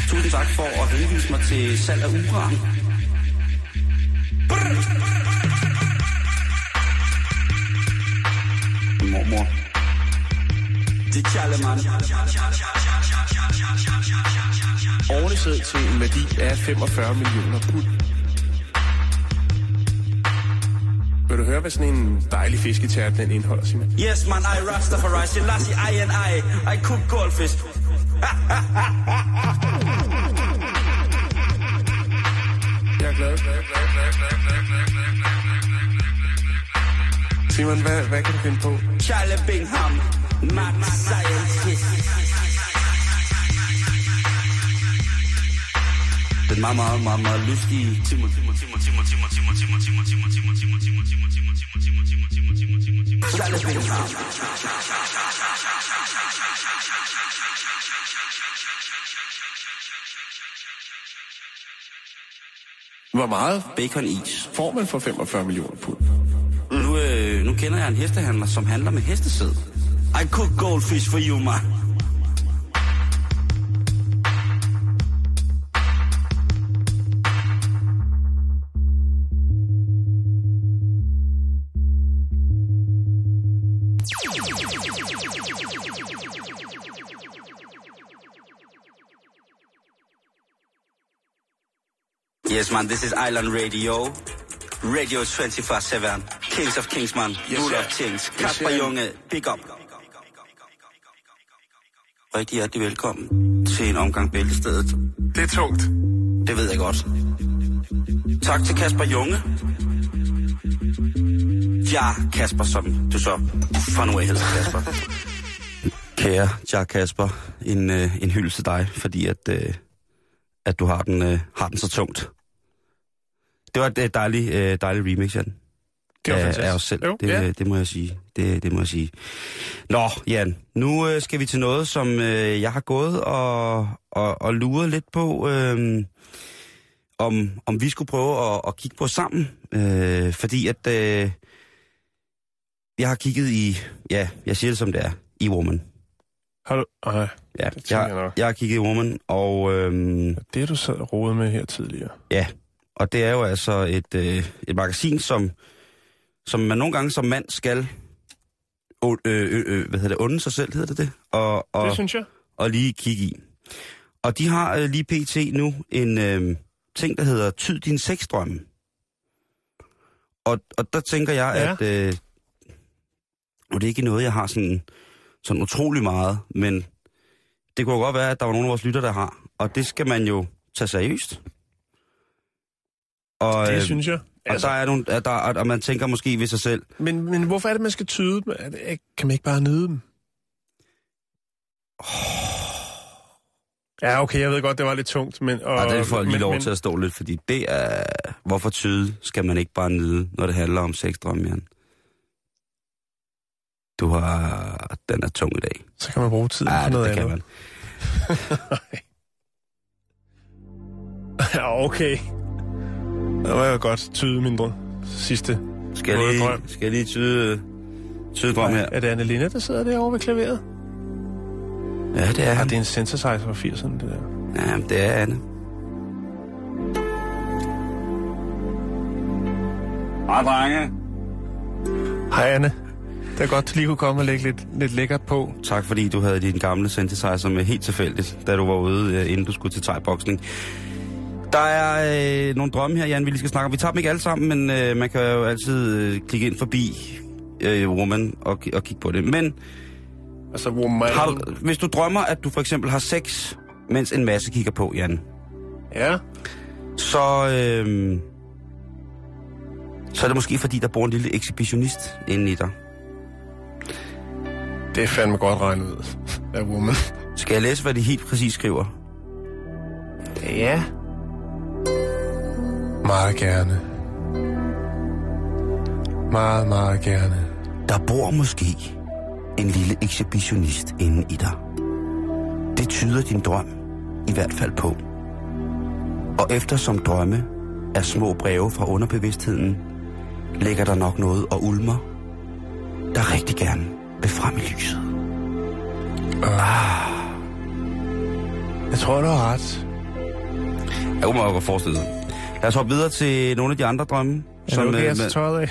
Tusind tak for at henvise mig til salg af uran. Mormor. Det er Charlie, man. Ordentligt sæd til en værdi af 45 millioner pund. Vil du høre, hvad sådan en dejlig fisketært den indeholder, Simon? Yes, man, I Rastafari, Selassie, I and I. I cook goldfish. Jeg er glad. Simon, hvad, hvad kan du finde på? Charlie Bingham, mad scientist. Den meget, meget, meget, meget lystige Timon. Charles Benham. Hvor meget bacon-is får man for 45 millioner pund? Nu, øh, nu kender jeg en hestehandler, som handler med hestesæd. I cook goldfish for you, man. Yes, man, this is Island Radio. Radio 24-7. Kings of Kings, man. Yes, Rule sir. of Kings. Yes, Kasper sir. Junge, big up. Rigtig hjertelig velkommen til en omgang Bæltestedet. Det er tungt. Det ved jeg godt. Tak til Kasper Junge. Ja, Kasper, som du så fra nu af hedder Kasper. Kære ja, Kasper, en, øh, en hyldest til dig, fordi at, øh, at du har den, øh, har den så tungt. Det var et øh, dejligt, øh, dejligt remix, Jan. Det var af, fantastisk. af os selv. Jo, det, ja. det må jeg sige. Det, det må jeg sige. Nå, Jan, nu øh, skal vi til noget, som øh, jeg har gået og, og, og luret lidt på, øh, om, om vi skulle prøve at, at kigge på sammen. Øh, fordi at øh, jeg har kigget i, ja, jeg siger det som det er, i Woman. Har du... Ej, Ja, jeg jeg, jeg har kigget i Woman, og øh, det du sad og med her tidligere. ja, og det er jo altså et, øh, et magasin, som, som man nogle gange som mand skal øh, øh, øh, hvad hedder det, unde sig selv, hedder det det? Og, og, Det synes jeg. og lige kigge i. Og de har øh, lige pt. nu en øh, ting, der hedder Tyd din sexdrømme. Og, og der tænker jeg, Ja. at... Øh, og det er ikke noget, jeg har sådan, sådan utrolig meget, men det kunne godt være, at der var nogle af vores lytter, der har. Og det skal man jo tage seriøst. Og, Det øh, synes jeg. Og, Altså, der er nogle, der, og man tænker måske ved sig selv, men, men hvorfor er det, man skal tyde dem? Det, kan man ikke bare nyde dem? Ja, okay, jeg ved godt, det var lidt tungt, men... Og, Og det får lige men, lov men, til at stå lidt, fordi det er... Hvorfor tyde skal man ikke bare nyde, når det handler om sexdrømme, Jan? Du har... Den er tung i dag. Så kan man bruge tiden Ja, på det, noget det kan andet. man. ja, okay. Det var jo godt tyde mindre sidste Skal jeg lige, drøm. skal jeg lige tyde, tyde drøm her? Er det Anne Linda, der sidder derovre ved klaveret? Ja, det er han. det er en synthesizer fra 80'erne, det der. Ja, det er Anne. Hej, drenge. Hej Anne. Det er godt, du lige kunne komme og lægge lidt, lidt lækkert på. Tak fordi du havde din gamle synthesizer med helt tilfældigt, da du var ude, øh, inden du skulle til thai-boksning. Der er øh, nogle drømme her, Jan, vi lige skal snakke om. Vi tager dem ikke alle sammen, men øh, man kan jo altid øh, klikke ind forbi øh, Woman og, og kigge på det. Men Altså, woman. Har du, hvis du drømmer, at du for eksempel har sex, mens en masse kigger på, Jan, Ja. så, øh, så er det måske fordi, der bor en lille ekshibitionist inde i dig. Det er fandme godt regnet ud af woman. Skal jeg læse, hvad de helt præcis skriver? Ja. Meget gerne. Meget, meget gerne. Der bor måske en lille ekshibitionist inde i dig. Det tyder din drøm i hvert fald på. Og eftersom drømme er små breve fra underbevidstheden, ligger der nok noget og ulmer, der rigtig gerne vil frem i lyset. Jeg tror, du har ret. Jeg kunne meget godt forestille sig. Lad os hoppe videre til nogle af de andre drømme. Er som, det okay, øh, tøjet af?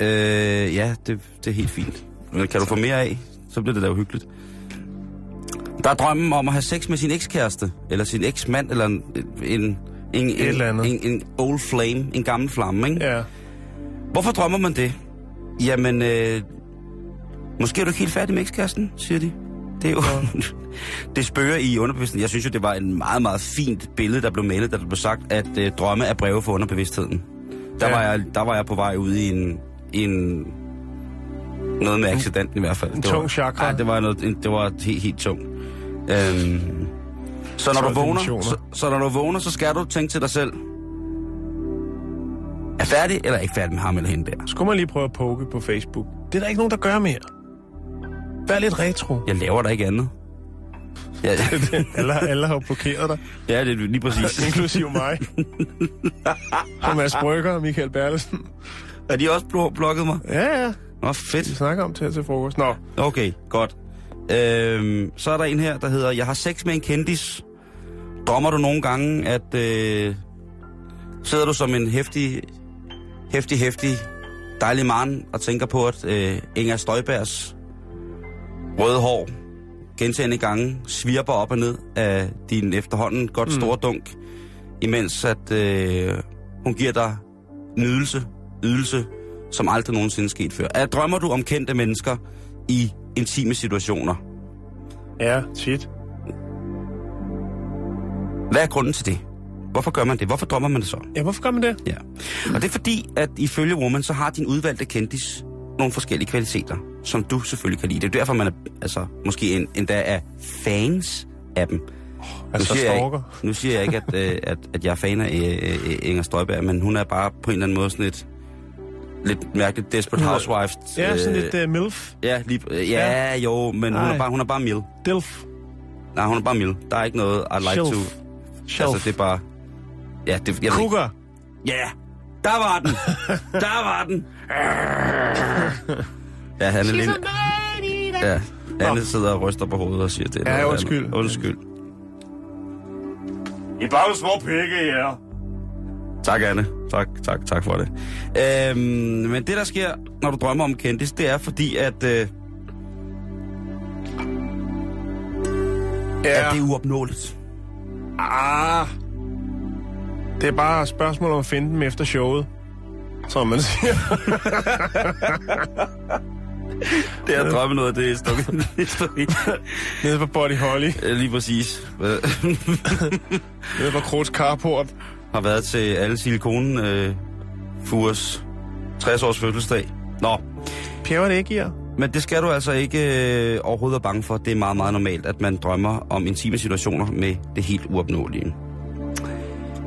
Øh, ja, det, det er helt fint. Men kan du få mere af, så bliver det da uhyggeligt. Der er drømmen om at have sex med sin ekskæreste, eller sin eksmand, eller en, en, en, eller andet. en, en old flame, en gammel flamme, ikke? Ja. Hvorfor drømmer man det? Jamen, øh, måske er du ikke helt færdig med ekskæresten, siger de. Det er jo... det spørger i underbevidstheden. Jeg synes jo, det var en meget, meget fint billede, der blev malet, da der blev sagt, at øh, drømme er breve for underbevidstheden. Der, Ja. var jeg, der var jeg på vej ud i en... en noget med accidenten i hvert fald. en Det var, tung chakra. Ja, det var, noget, en- det var helt, helt tungt. Øhm, så når 12 du vågner, så, så når du vågner, så skal du tænke til dig selv, er færdig eller ikke færdig med ham eller hende der? Skulle man lige prøve at poke på Facebook? Det er der ikke nogen, der gør mere. Vær lidt retro. Jeg laver da ikke andet. Ja, alle, alle har blokeret dig, ja det er lige præcis. inklusive mig. Thomas Brygger og Michael Berlesen. Er de også blo- blokket mig? Ja, ja. Nå, Vi fedt. snakker om til her til frokost. Nå, Okay, godt. Øhm, så er der en her, der hedder, jeg har sex med en kendis. Drømmer du nogle gange, at øh, sidder du som en hæftig, hæftig, hæftig, dejlig mand og tænker på, at øh, Inger Støjbergs røde hår gentagende gange svirper op og ned af din efterhånden godt store dunk, imens at øh, hun giver dig nydelse, ydelse, som aldrig nogensinde sket før. Er, drømmer du om kendte mennesker i intime situationer? ja, tit. Hvad er grunden til det? Hvorfor gør man det? Hvorfor drømmer man det så? Ja, hvorfor gør man det? Ja. Og det er fordi, at ifølge Woman, så har din udvalgte kendis nogle forskellige kvaliteter, som du selvfølgelig kan lide. Det er derfor, man er, altså, måske en, endda er fans af dem. Altså siger jeg, ikke, nu siger jeg ikke, at, øh, at, at jeg er fan af øh, Inger Støjberg, men hun er bare på en eller anden måde sådan et lidt mærkeligt Desperate Hun er- Housewives. Ja, sådan øh, lidt uh, MILF. Ja, lige, øh, ja, jo, men hun Nej. er, bare, hun er bare mild. Dilf. Nej, hun er bare mild. Der er ikke noget, I'd like Shelf. to... Shelf. Altså, det er bare... Ja, det, jeg. Cougar. Ja, der var den. der var den. Ja, han er lidt... Ja, Anne sidder og ryster på hovedet og siger det. Ja, noget undskyld. andet. Undskyld. I er bare små pikke, ja. Tak, Anne. Tak, tak, tak for det. Øhm, men det, der sker, når du drømmer om kendis, det er fordi, at, øh, Ja. at det er uopnåeligt. Ah. Det er bare et spørgsmål om at finde dem efter showet. Som man siger. Det er drømme noget, det er stukket historie. Nede på Body Holly. Lige præcis. Nede på Krogs Carport. har været til alle silikonen øh, Furs 60 års fødselsdag. Nå, Pjæver det ikke i jer? men det skal du altså ikke øh, overhovedet være bange for. Det er meget, meget normalt, at man drømmer om intime situationer med det helt uopnåelige.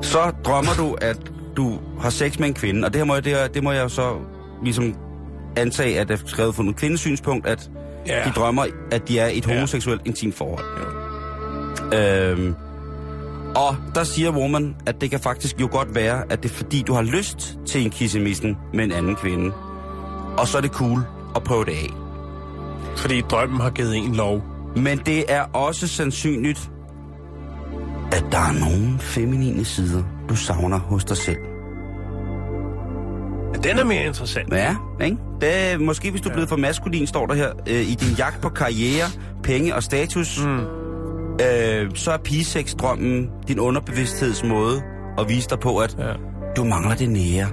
Så drømmer du, at du har sex med en kvinde, og det her må jeg, det, her, det må jeg jo så ligesom antage, at det er skrevet fra en kvindesynspunkt, at Ja. de drømmer, at de er i et homoseksuelt intimt forhold. Øhm, og der siger Woman, at det kan faktisk jo godt være, at det er fordi, du har lyst til en kissemissen med en anden kvinde. Og så er det cool at prøve det af. Fordi drømmen har givet en lov. Men det er også sandsynligt, at der er nogle feminine sider, du savner hos dig selv. Den er mere interessant. Ja, ikke? Det er, måske hvis du er blevet for maskulin, står der her, øh, i din jagt på karriere, penge og status, mm. øh, så er pigeseksdrømmen din underbevidstheds måde at vise dig på, at Ja. du mangler det nære.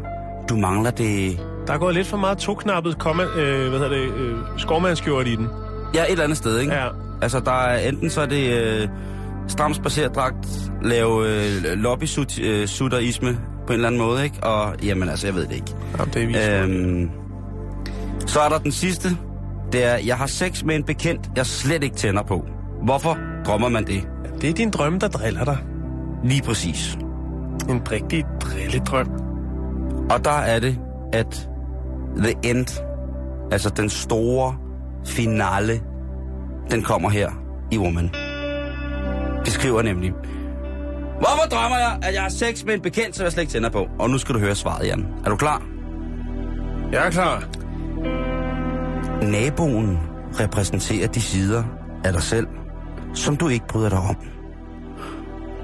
Du mangler det... Der er gået lidt for meget toknappet komma, øh, hvad hedder det, øh, skovmandskjort i den. Ja, et eller andet sted, ikke? Ja. Altså, der er enten så er det øh, stram spacerdragt, lave øh, lobby-sutterisme på en eller anden måde, ikke? Og jamen altså, jeg ved det ikke. Jamen, det er. Øhm, så er der den sidste. Det er, jeg har sex med en bekendt, jeg slet ikke tænder på. Hvorfor drømmer man det? Det er din drøm, der driller dig. Lige præcis. En rigtig drilledrøm. Og der er det, at the end, altså den store finale, den kommer her i Woman. Det skriver nemlig, Hvorfor drømmer jeg, at jeg har sex med en bekendt, som jeg slet ikke tænder på? Og nu skal du høre svaret, Jan. Er du klar? Jeg er klar. Naboen repræsenterer de sider af dig selv, som du ikke bryder dig om.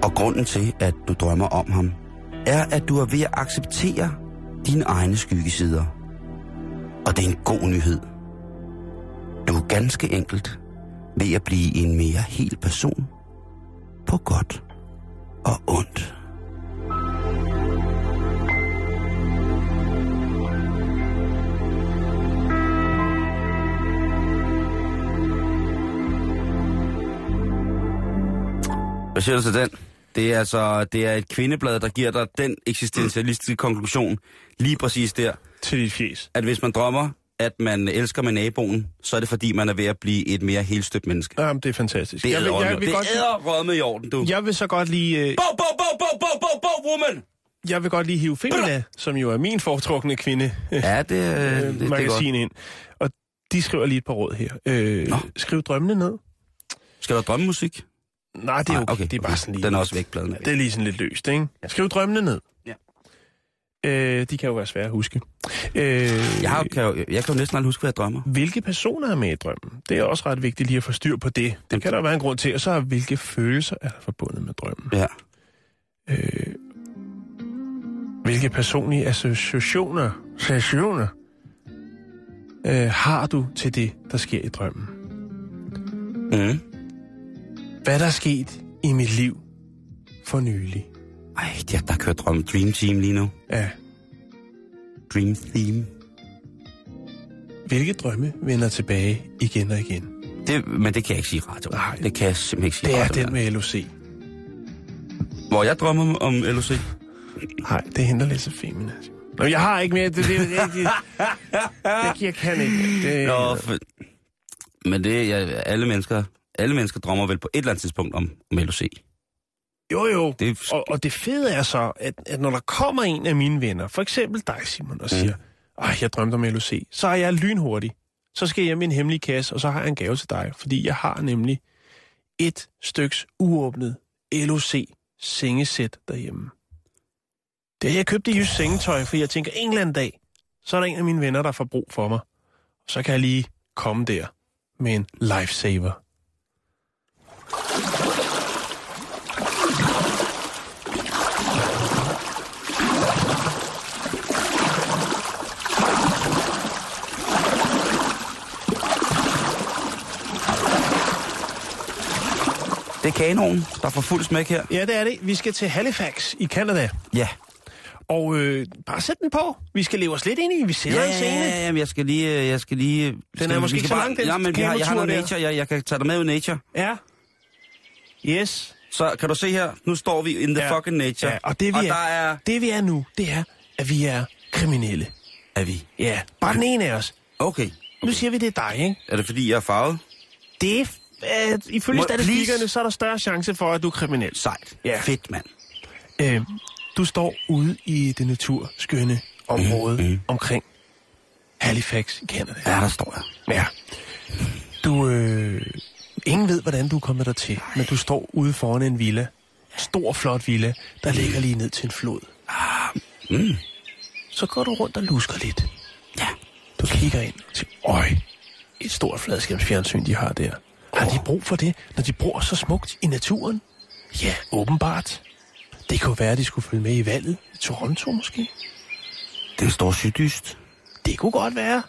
Og grunden til, at du drømmer om ham, er, at du er ved at acceptere dine egne skyggesider. Og det er en god nyhed. Du er ganske enkelt ved at blive en mere hel person på godt og ondt. Hvad siger du til den? Det er altså det er et kvindeblad, der giver dig den eksistentialistiske konklusion lige præcis der, Til dit fjes. at hvis man drømmer, at man elsker med naboen, så er det fordi, man er ved at blive et mere helstøbt menneske. Jamen, det er fantastisk. Det er jeg, vil, jeg, vil det godt, er rødme i orden, du. jeg vil så godt lige... Øh, Bo, bo, bo, bo, bo, bo, bo, woman! jeg vil godt lige hive Femina, som jo er min foretrukne kvinde, Ja, det, øh, det, det er godt. magasin ind. Og de skriver lige et par råd her. Øh, Nå. skriv drømmene ned. Skal der drømmemusik? Nej, det er Nej, okay. Det er bare sådan lige... Den er også væk, væk. Det er lige sådan lidt løst, ikke? Skriv drømmene ned. Øh, de kan jo være svære at huske. Øh, Jeg, har, kan jo, jeg kan jo næsten aldrig huske, hvad jeg drømmer. Hvilke personer er med i drømmen? Det er også ret vigtigt lige at få styr på det. Det kan der være en grund til. Og så hvilke følelser er der forbundet med drømmen? Ja. Øh, hvilke personlige associationer, associationer øh, har du til det, der sker i drømmen? Mm. Hvad der er sket i mit liv for nylig? Ej, der, der kører drøm Dream Team lige nu. Ja. Dream Theme. Hvilke drømme vender tilbage igen og igen? Det, men det kan jeg ikke sige radio. Nej. Det kan jeg simpelthen ikke sige Det er radio. den med LOC. Hvor jeg drømmer om LOC. Nej, det henter lidt så femina. Nå, jeg har ikke mere. Det, det, det, det, det, det jeg kan ikke. Det, Nå, for, men det er alle mennesker, alle mennesker drømmer vel på et eller andet tidspunkt om, om LOC. Jo, jo. Det Og, og det fede er så, at, at når der kommer en af mine venner, for eksempel dig, Simon, og siger, ej, jeg drømte om LOC, så er jeg lynhurtig. Så skal jeg hjem i en hemmelig kasse, og så har jeg en gave til dig, fordi jeg har nemlig et styks uåbnet LOC sengesæt derhjemme. Det har jeg købt i Jysk Sengetøj, for jeg tænker, en eller anden dag, så er der en af mine venner, der får brug for mig. Så kan jeg lige komme der med en lifesaver. Det er kanonen, der får fuld smæk her. Ja, det er det. Vi skal til Halifax i Canada. Ja. Og øh, bare sæt den på. Vi skal leve os lidt ind i. Vi sætter Ja, en ja, scene. ja, ja, jeg skal lige... øh, Jeg skal lige Den er skal, måske vi ikke så lang, den Ja, men vi har, jeg har noget der. nature. Jeg, jeg kan tage dig med i nature. Ja. Yes. Så kan du se her, nu står vi in the Ja. fucking nature. Ja, og det vi, og er, der er... det vi er nu, det er, at vi er kriminelle. Er vi? Ja, bare den ene af os. Okay. Nu siger vi, det er dig, ikke? Er det fordi, jeg er farvet? Det er, øh, ifølge Må- statistikkerne, please? så er der større chance for, at du er kriminel. Sejt. Ja. Fedt, mand. Øh, du står ude i det naturskønne område Mhm. omkring Halifax i Canada. Ja, der står jeg. Ja. Du, øh, ingen ved, hvordan du er kommet der til, men du står ude foran en villa. Stor, flot villa, der ligger lige ned til en flod. Mm. Så går du rundt og lusker lidt. Ja. Du kigger ind til, øj, et stort fladskærmsfjernsyn, de har der. Har de brug for det, når de bor så smukt i naturen? Ja, åbenbart. Det kunne være, at de skulle følge med i valget i Toronto måske. Den står syddyst. Det kunne godt være.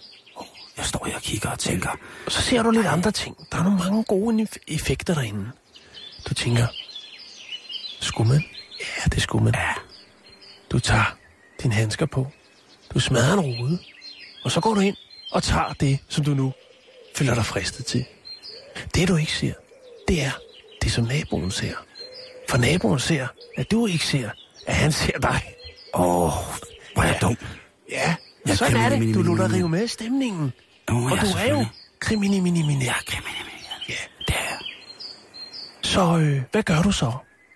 Jeg står her og kigger og tænker, Og så ser du lidt andre ting. Der er nogle mange gode eff- effekter derinde. Du tænker, skulle man? Ja, det skulle man. Ja. Du tager dine handsker på. Du smadrer en rude. Og så går du ind og tager det, som du nu føler dig fristet til. Det du ikke ser, det er det, som naboen ser. For naboen ser, at du ikke ser, at han ser dig. Åh, oh, hvor er jeg Ja. dum. Ja, Ja, sådan er det. Du mini- rive med stemningen. Åh, Og du er jo selvfølgelig. krimini mini mini. Ja, krimini, Ja. det er. Så øh, hvad gør du så?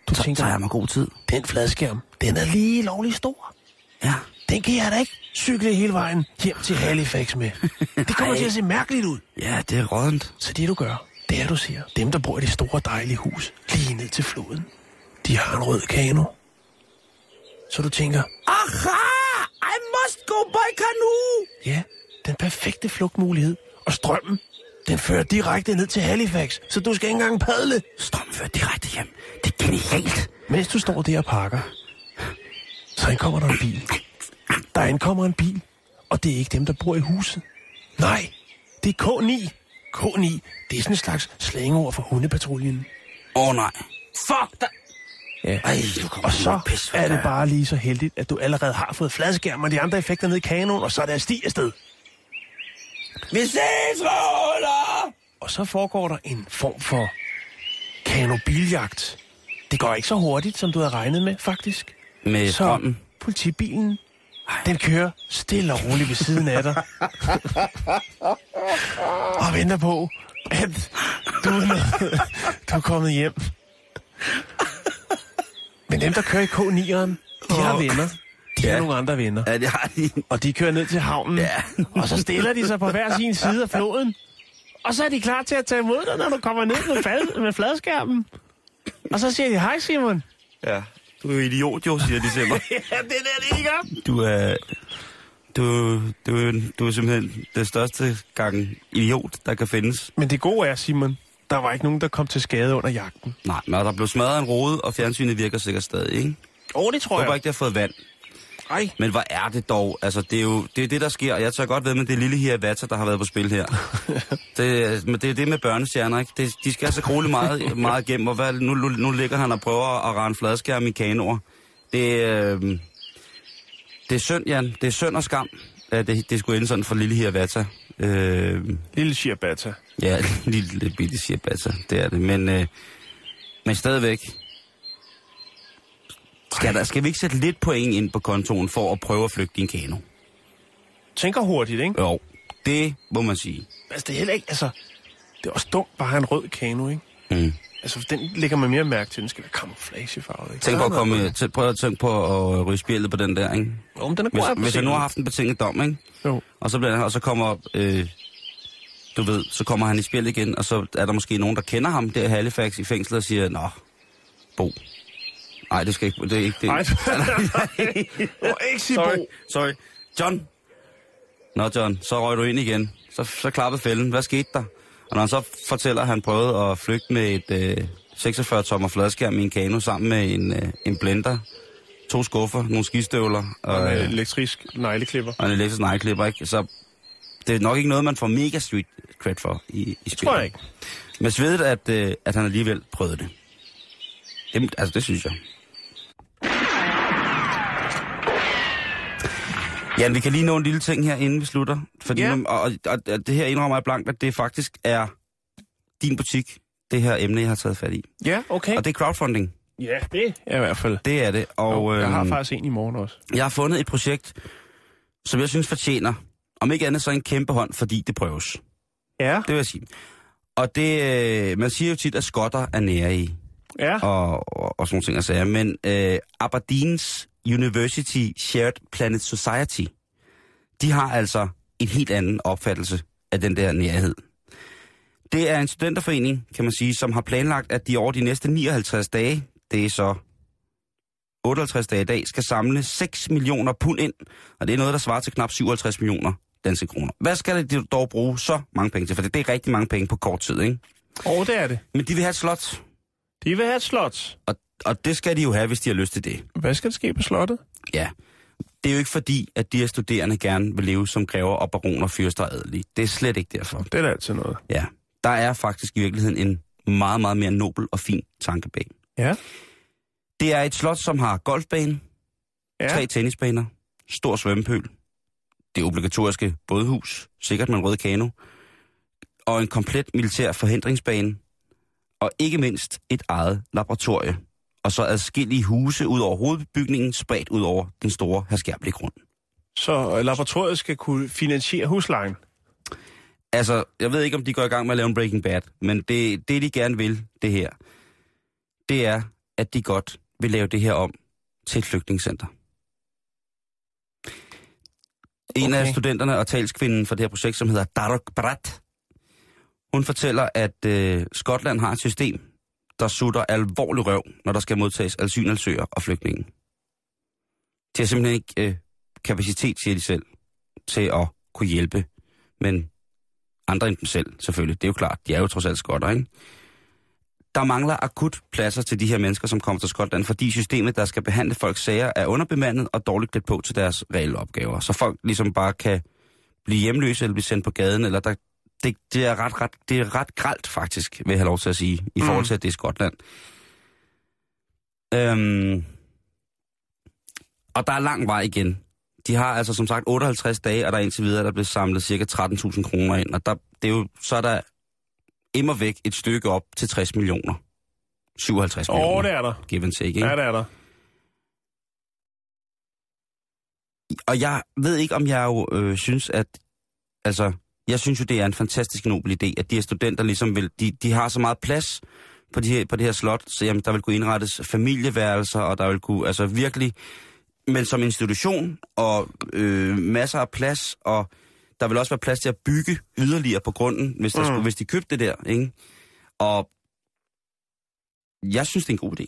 Du Så tænker, tager jeg mig god tid. den fladskærm, den er lige lovlig stor. Ja. Den kan jeg da ikke cykle hele vejen hjem til Halifax med. Det kommer til at se mærkeligt ud. Ja, det er rådent. Så det du gør, det er du siger, dem der bor i det store dejlige hus lige ned til floden, de har en rød kano. Så du tænker, Aha! I must go by canoe! ja, den perfekte flugtmulighed. Og strømmen, den fører direkte ned til Halifax, så du skal ikke engang padle. Strøm fører direkte hjem. Det er genialt. Mens du står der og pakker, så indkommer der en bil. Der indkommer en bil, og det er ikke dem, der bor i huset. Nej, det er K9. K9, det er sådan en slags slængeord for hundepatruljen. Åh oh, nej. Fuck da. Ja. Ej, Og så hvad er det bare lige så heldigt, at du allerede har fået fladskærm og de andre effekter ned i kanonen, og så er der sti afsted. Vi ses, Roller! Og så foregår der en form for kanobiljagt. Det går ikke så hurtigt, som du havde regnet med, faktisk. Med Så strømmen. politibilen, den kører stille og roligt ved siden af dig. og venter på, at du er, nået, du er kommet hjem. Men dem, der kører i K9'eren, de har venner. De har Ja. nogle andre venner. Ja, det har de. Og de kører ned til havnen, Ja. og så stiller de sig på hver sin side af floden. Og så er de klar til at tage imod dig, når du kommer ned med, fad, med fladskærmen. Og så siger de, hej Simon. Ja. Du er jo idiot, jo, siger de til mig. Ja, det er det, de gør. Du er... Du, du, er- du er simpelthen det største gang idiot, der kan findes. Men det gode er, Simon, der var ikke nogen, der kom til skade under jagten. Nej, men der blev smadret en rode, og fjernsynet virker sikkert stadig, ikke? Åh, oh, det tror Jeg håber ikke, det har fået vand. Ej. Men hvor er det dog? Altså, det er jo det, er det der sker. og Jeg tager godt ved med det lille her Vata, der har været på spil her. det, men det er det med børnestjerner, ikke? Det, de skal altså roligt meget, meget igennem, og hvad, nu, nu, nu ligger han og prøver at rende fladskærm i kanoer. Det, øh, det er synd, Jan. Det er synd og skam, at det, det skulle ende sådan for lille her Vata. Øh, Lille Shirbata. ja, lille, lille bitte siger Vata, det er det. Men, øh, men stadigvæk, skal, der, skal vi ikke sætte lidt point ind på kontoen for at prøve at flygte din kano? Tænker hurtigt, ikke? Jo, det må man sige. Altså, det er heller ikke, altså... Det er også dumt bare at have en rød kano, ikke? Mm. Altså, den lægger man mere mærke til. Den skal være camouflagefarvet, ikke? Tænk på at komme, til, prøv at tænke på at ryge spjældet på den der, ikke? Jo, men den er Hvis, god at hvis jeg nu har haft en betinget dom, ikke? Jo. Og så, bliver, og så kommer, øh, du ved, så kommer han i spil igen, og så er der måske nogen, der kender ham der i Halifax i fængslet og siger, Nå, Bo. Nej, det skal ikke, det er ikke det. Nej, du må ikke sige Sorry, sorry. John. Nå, John, så røg du ind igen. Så, så klappede fælden. Hvad skete der? Og når han så fortæller, at han prøvede at flygte med et øh, 46-tommer fladskærm i en kano sammen med en, øh, en blender, to skuffer, nogle skistøvler Og og, en øh, elektrisk negleklipper. og en elektrisk nejklipper, ikke? Så det er nok ikke noget, man får mega street cred for i, i spillet. Tror jeg ikke. Men svedet, at, øh, at han alligevel prøvede det. det. Altså, det synes jeg. Jan, vi kan lige nå en lille ting her, inden vi slutter. Fordi Ja. ja. og, og, og det her indrømmer jeg blankt, at det faktisk er din butik, det her emne, jeg har taget fat i. Ja, okay. Og det er crowdfunding. Ja, det er i hvert fald. Det er det. Og, Og jeg har øhm, faktisk en i morgen også. jeg har fundet et projekt, som jeg synes fortjener, om ikke andet så en kæmpe hånd, fordi det prøves. Ja. Det vil jeg sige. Og det, øh, man siger jo tit, at skotter er nære i, Ja. og, og, og sådan nogle ting at sige. Men øh, Aberdeens University Shared Planet Society, de har altså en helt anden opfattelse af den der nærhed. Det er en studenterforening, kan man sige, som har planlagt, at de over de næste 59 dage, det er så 58 dage i dag, skal samle 6 millioner pund ind, og det er noget, der svarer til knap 57 millioner danske kroner. Hvad skal de dog bruge så mange penge til? For det er rigtig mange penge på kort tid, ikke? Og det er det. Men de vil have et slot, De vil have et slot. og, og det skal de jo have, hvis de har lyst til det. Hvad skal der ske på slottet? Ja. Det er jo ikke fordi, at de her studerende gerne vil leve som grever og baroner, fyrster og adelige. Det er slet ikke derfor. Det er da altid noget. Ja. Der er faktisk i virkeligheden en meget, meget mere nobel og fin tanke bag. Ja. Det er et slot, som har golfbane, Ja. tre tennisbaner, stor svømmepøl, det obligatoriske bådhus, sikkert med en rød kano, og en komplet militær forhindringsbane, og ikke mindst et eget laboratorie, og så adskillige huse ud over hovedbygningen, spredt ud over den store herskærbelige grund. Så øh, laboratoriet skal kunne finansiere huslejen. Altså, jeg ved ikke, om de går i gang med at lave en Breaking Bad, men det, det de gerne vil, det her, det er, at de godt vil lave det her om til et flygtningscenter. En af Okay. studenterne og talskvinden for det her projekt, som hedder Darok Brat, hun fortæller, at øh, Skotland har et system, der sutter alvorlig røv, når der skal modtages asylansøgere og flygtninge. De har simpelthen ikke øh, kapacitet, siger de selv, til at kunne hjælpe. Men andre end dem selv, selvfølgelig. Det er jo klart, de er jo trods alt skotter, ikke? Der mangler akut pladser til de her mennesker, som kommer til Skotland, fordi systemet, der skal behandle folks sager, er underbemandet og dårligt klædt på til deres reelle opgaver. Så folk ligesom bare kan blive hjemløse eller blive sendt på gaden, eller der, det, det, er ret, ret, det er ret gralt faktisk, vil jeg have lov til at sige, i forhold til, at det er Skotland. Øhm, og der er lang vej igen. De har altså som sagt 58 dage, og der er indtil videre, der er blevet samlet cirka 13.000 kroner ind. Og der, det er jo, så er der immer væk et stykke op til 60 millioner. 57 Åh, millioner. det er der. Give and take, ikke? Ja, det er der. Og jeg ved ikke, om jeg jo øh, synes, at... Altså, jeg synes jo, det er en fantastisk nobel idé, at de her studenter ligesom vil... De, de har så meget plads på, de her, på det her slot, så jamen, der vil kunne indrettes familieværelser, og der vil kunne... Altså virkelig... Men som institution, og øh, masser af plads, og der vil også være plads til at bygge yderligere på grunden, hvis, der Mm. skulle, hvis de købte det der, ikke? Og jeg synes, det er en god idé.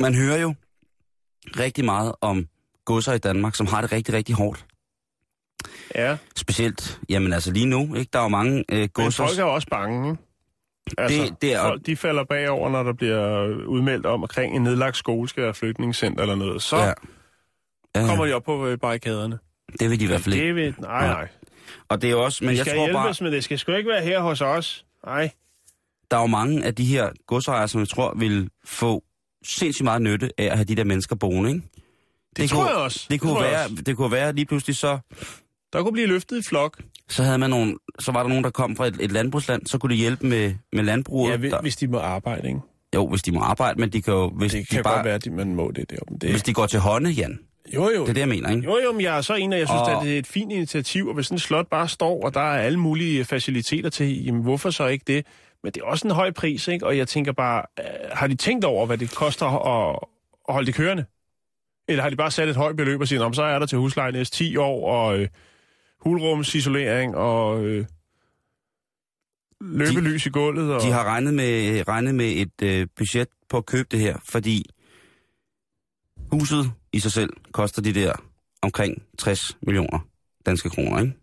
Man hører jo rigtig meget om godser i Danmark, som har det rigtig, rigtig hårdt. Ja, Specielt, jamen altså lige nu, ikke? Der er jo mange øh, men godser... folk er jo også bange, ikke? Altså, Det- det er- folk, de falder bagover, når der bliver udmeldt om, omkring en nedlagt skole skal være flygtningscenter eller noget. Så ja. ja. Kommer de op på øh, barrikaderne. det vil de i hvert fald ikke. Det vil... Nej, nej. Og det er jo også, men Vi jeg skal tror hjælpes, bare, men det skal sgu ikke være her hos os. Nej. der er jo mange af de her godsejere, som jeg tror vil få sindssygt meget nytte af at have de der mennesker boende, ikke? Det, tror kunne, jeg også. Det kunne, tror jeg være, også. det kunne være lige pludselig så, Der kunne blive løftet i flok. så havde man nogen, så var der nogen, der kom fra et, et landbrugsland, så kunne de hjælpe med, med landbruget. Ja, hvis, der, hvis de må arbejde, ikke? jo, hvis de må arbejde, men de kan jo, hvis, Det de, kan bare, godt være, at de- man må det der. Men det, hvis de går til hånde, Jan. jo, jo. Det er det, jeg mener, ikke? Jo, jo, men jeg er så en af, jeg synes, Og- at det er et fint initiativ, og hvis sådan et slot bare står, og der er alle mulige faciliteter til, jamen hvorfor så ikke det? Men det er også en høj pris, ikke? Og jeg tænker bare, øh, har de tænkt over, hvad det koster at, at holde det kørende? Eller har de bare sat et højt beløb og siger, "Nå, men så er der til husleje næste 10 år, og øh, hulrumsisolering, og øh, løbelys i gulvet, og... De har regnet med, regnet med et øh, budget på at købe det her, fordi huset i sig selv koster de der omkring 60 millioner danske kroner, ikke?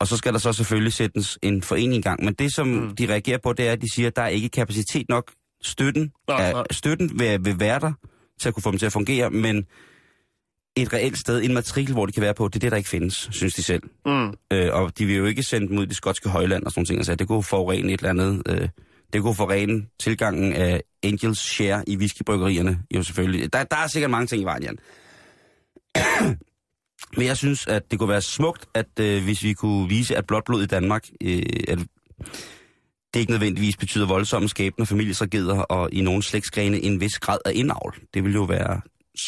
Og så skal der så selvfølgelig sættes en forening i gang. Men det, som mm. de reagerer på, det er, at de siger, at der er ikke kapacitet nok. Støtten, Nej, er, nej. støtten vil, vil være der til at kunne få dem til at fungere, men et reelt sted, en matrikel, hvor de kan være på, det er det, der ikke findes, synes de selv. Mm. Øh, og de vil jo ikke sende dem ud i det skotske højland og sådan ting. Altså, det kunne forurene et eller andet. Øh, det kunne forurene tilgangen af Angels share i whiskybryggerierne. Jo, selvfølgelig. Der, der er sikkert mange ting i vejen, Jan. Men jeg synes, at det kunne være smukt, at øh, hvis vi kunne vise, at blåt blod i Danmark, øh, at det ikke nødvendigvis betyder voldsomme skæbner, familietragedier og i nogle slægtsgrene en vis grad af indavl. Det ville jo være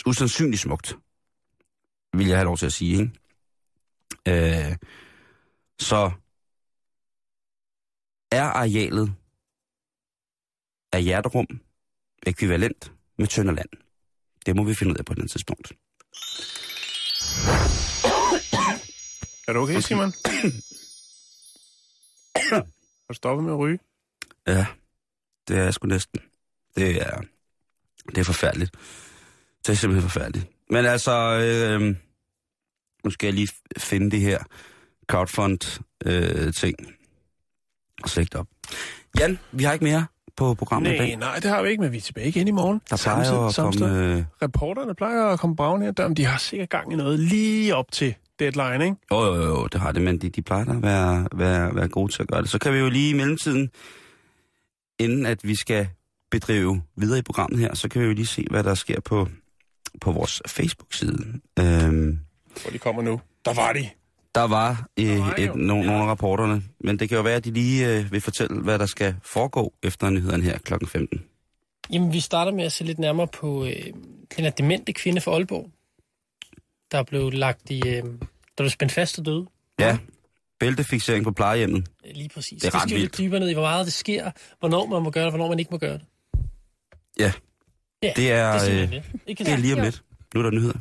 usandsynligt smukt, vil jeg have lov til at sige, ikke? Øh, så er arealet af hjerterum ekvivalent med Tønderland. Det må vi finde ud af på et andet tidspunkt. Er du okay, Simon? Har du stoppet med at ryge? Ja, det er jeg sgu næsten. Det er, det er forfærdeligt. Det er simpelthen forfærdeligt. Men altså, øh, nu skal jeg lige finde det her crowdfund-ting og slægte op. Jan, vi har ikke mere på programmet i Nej, dag. nej, det har vi ikke, men vi er tilbage igen i morgen. Der plejer tid, jo at komme... sted. Øh, Reporterne plejer at komme braven her, der, de har sikkert gang i noget lige op til deadline, ikke? Jo, jo, jo, det har det, men de, de plejer da at være, være, være gode til at gøre det. Så kan vi jo lige i mellemtiden, inden at vi skal bedrive videre i programmet her, så kan vi jo lige se, hvad der sker på, på vores Facebook-side. Øhm, Hvor de kommer nu. Der var de. der var, øh, Der var et, jo. nogle, nogle af rapporterne. Men det kan jo være, at de lige øh, vil fortælle, hvad der skal foregå efter nyhederne her kl. 15. Jamen, vi starter med at se lidt nærmere på øh, den her demente kvinde fra Aalborg, der blev lagt i... Øh, der blev spændt fast og døde. Ja, bæltefixering på plejehjemmet. Lige præcis. Det er ret vi skal jo vildt. lidt dybere ned i, hvor meget det sker, hvornår man må gøre det, hvornår man ikke må gøre det. Ja, Ja, det er, det er øh, det. Det er lige om lidt. Nu er der nyheder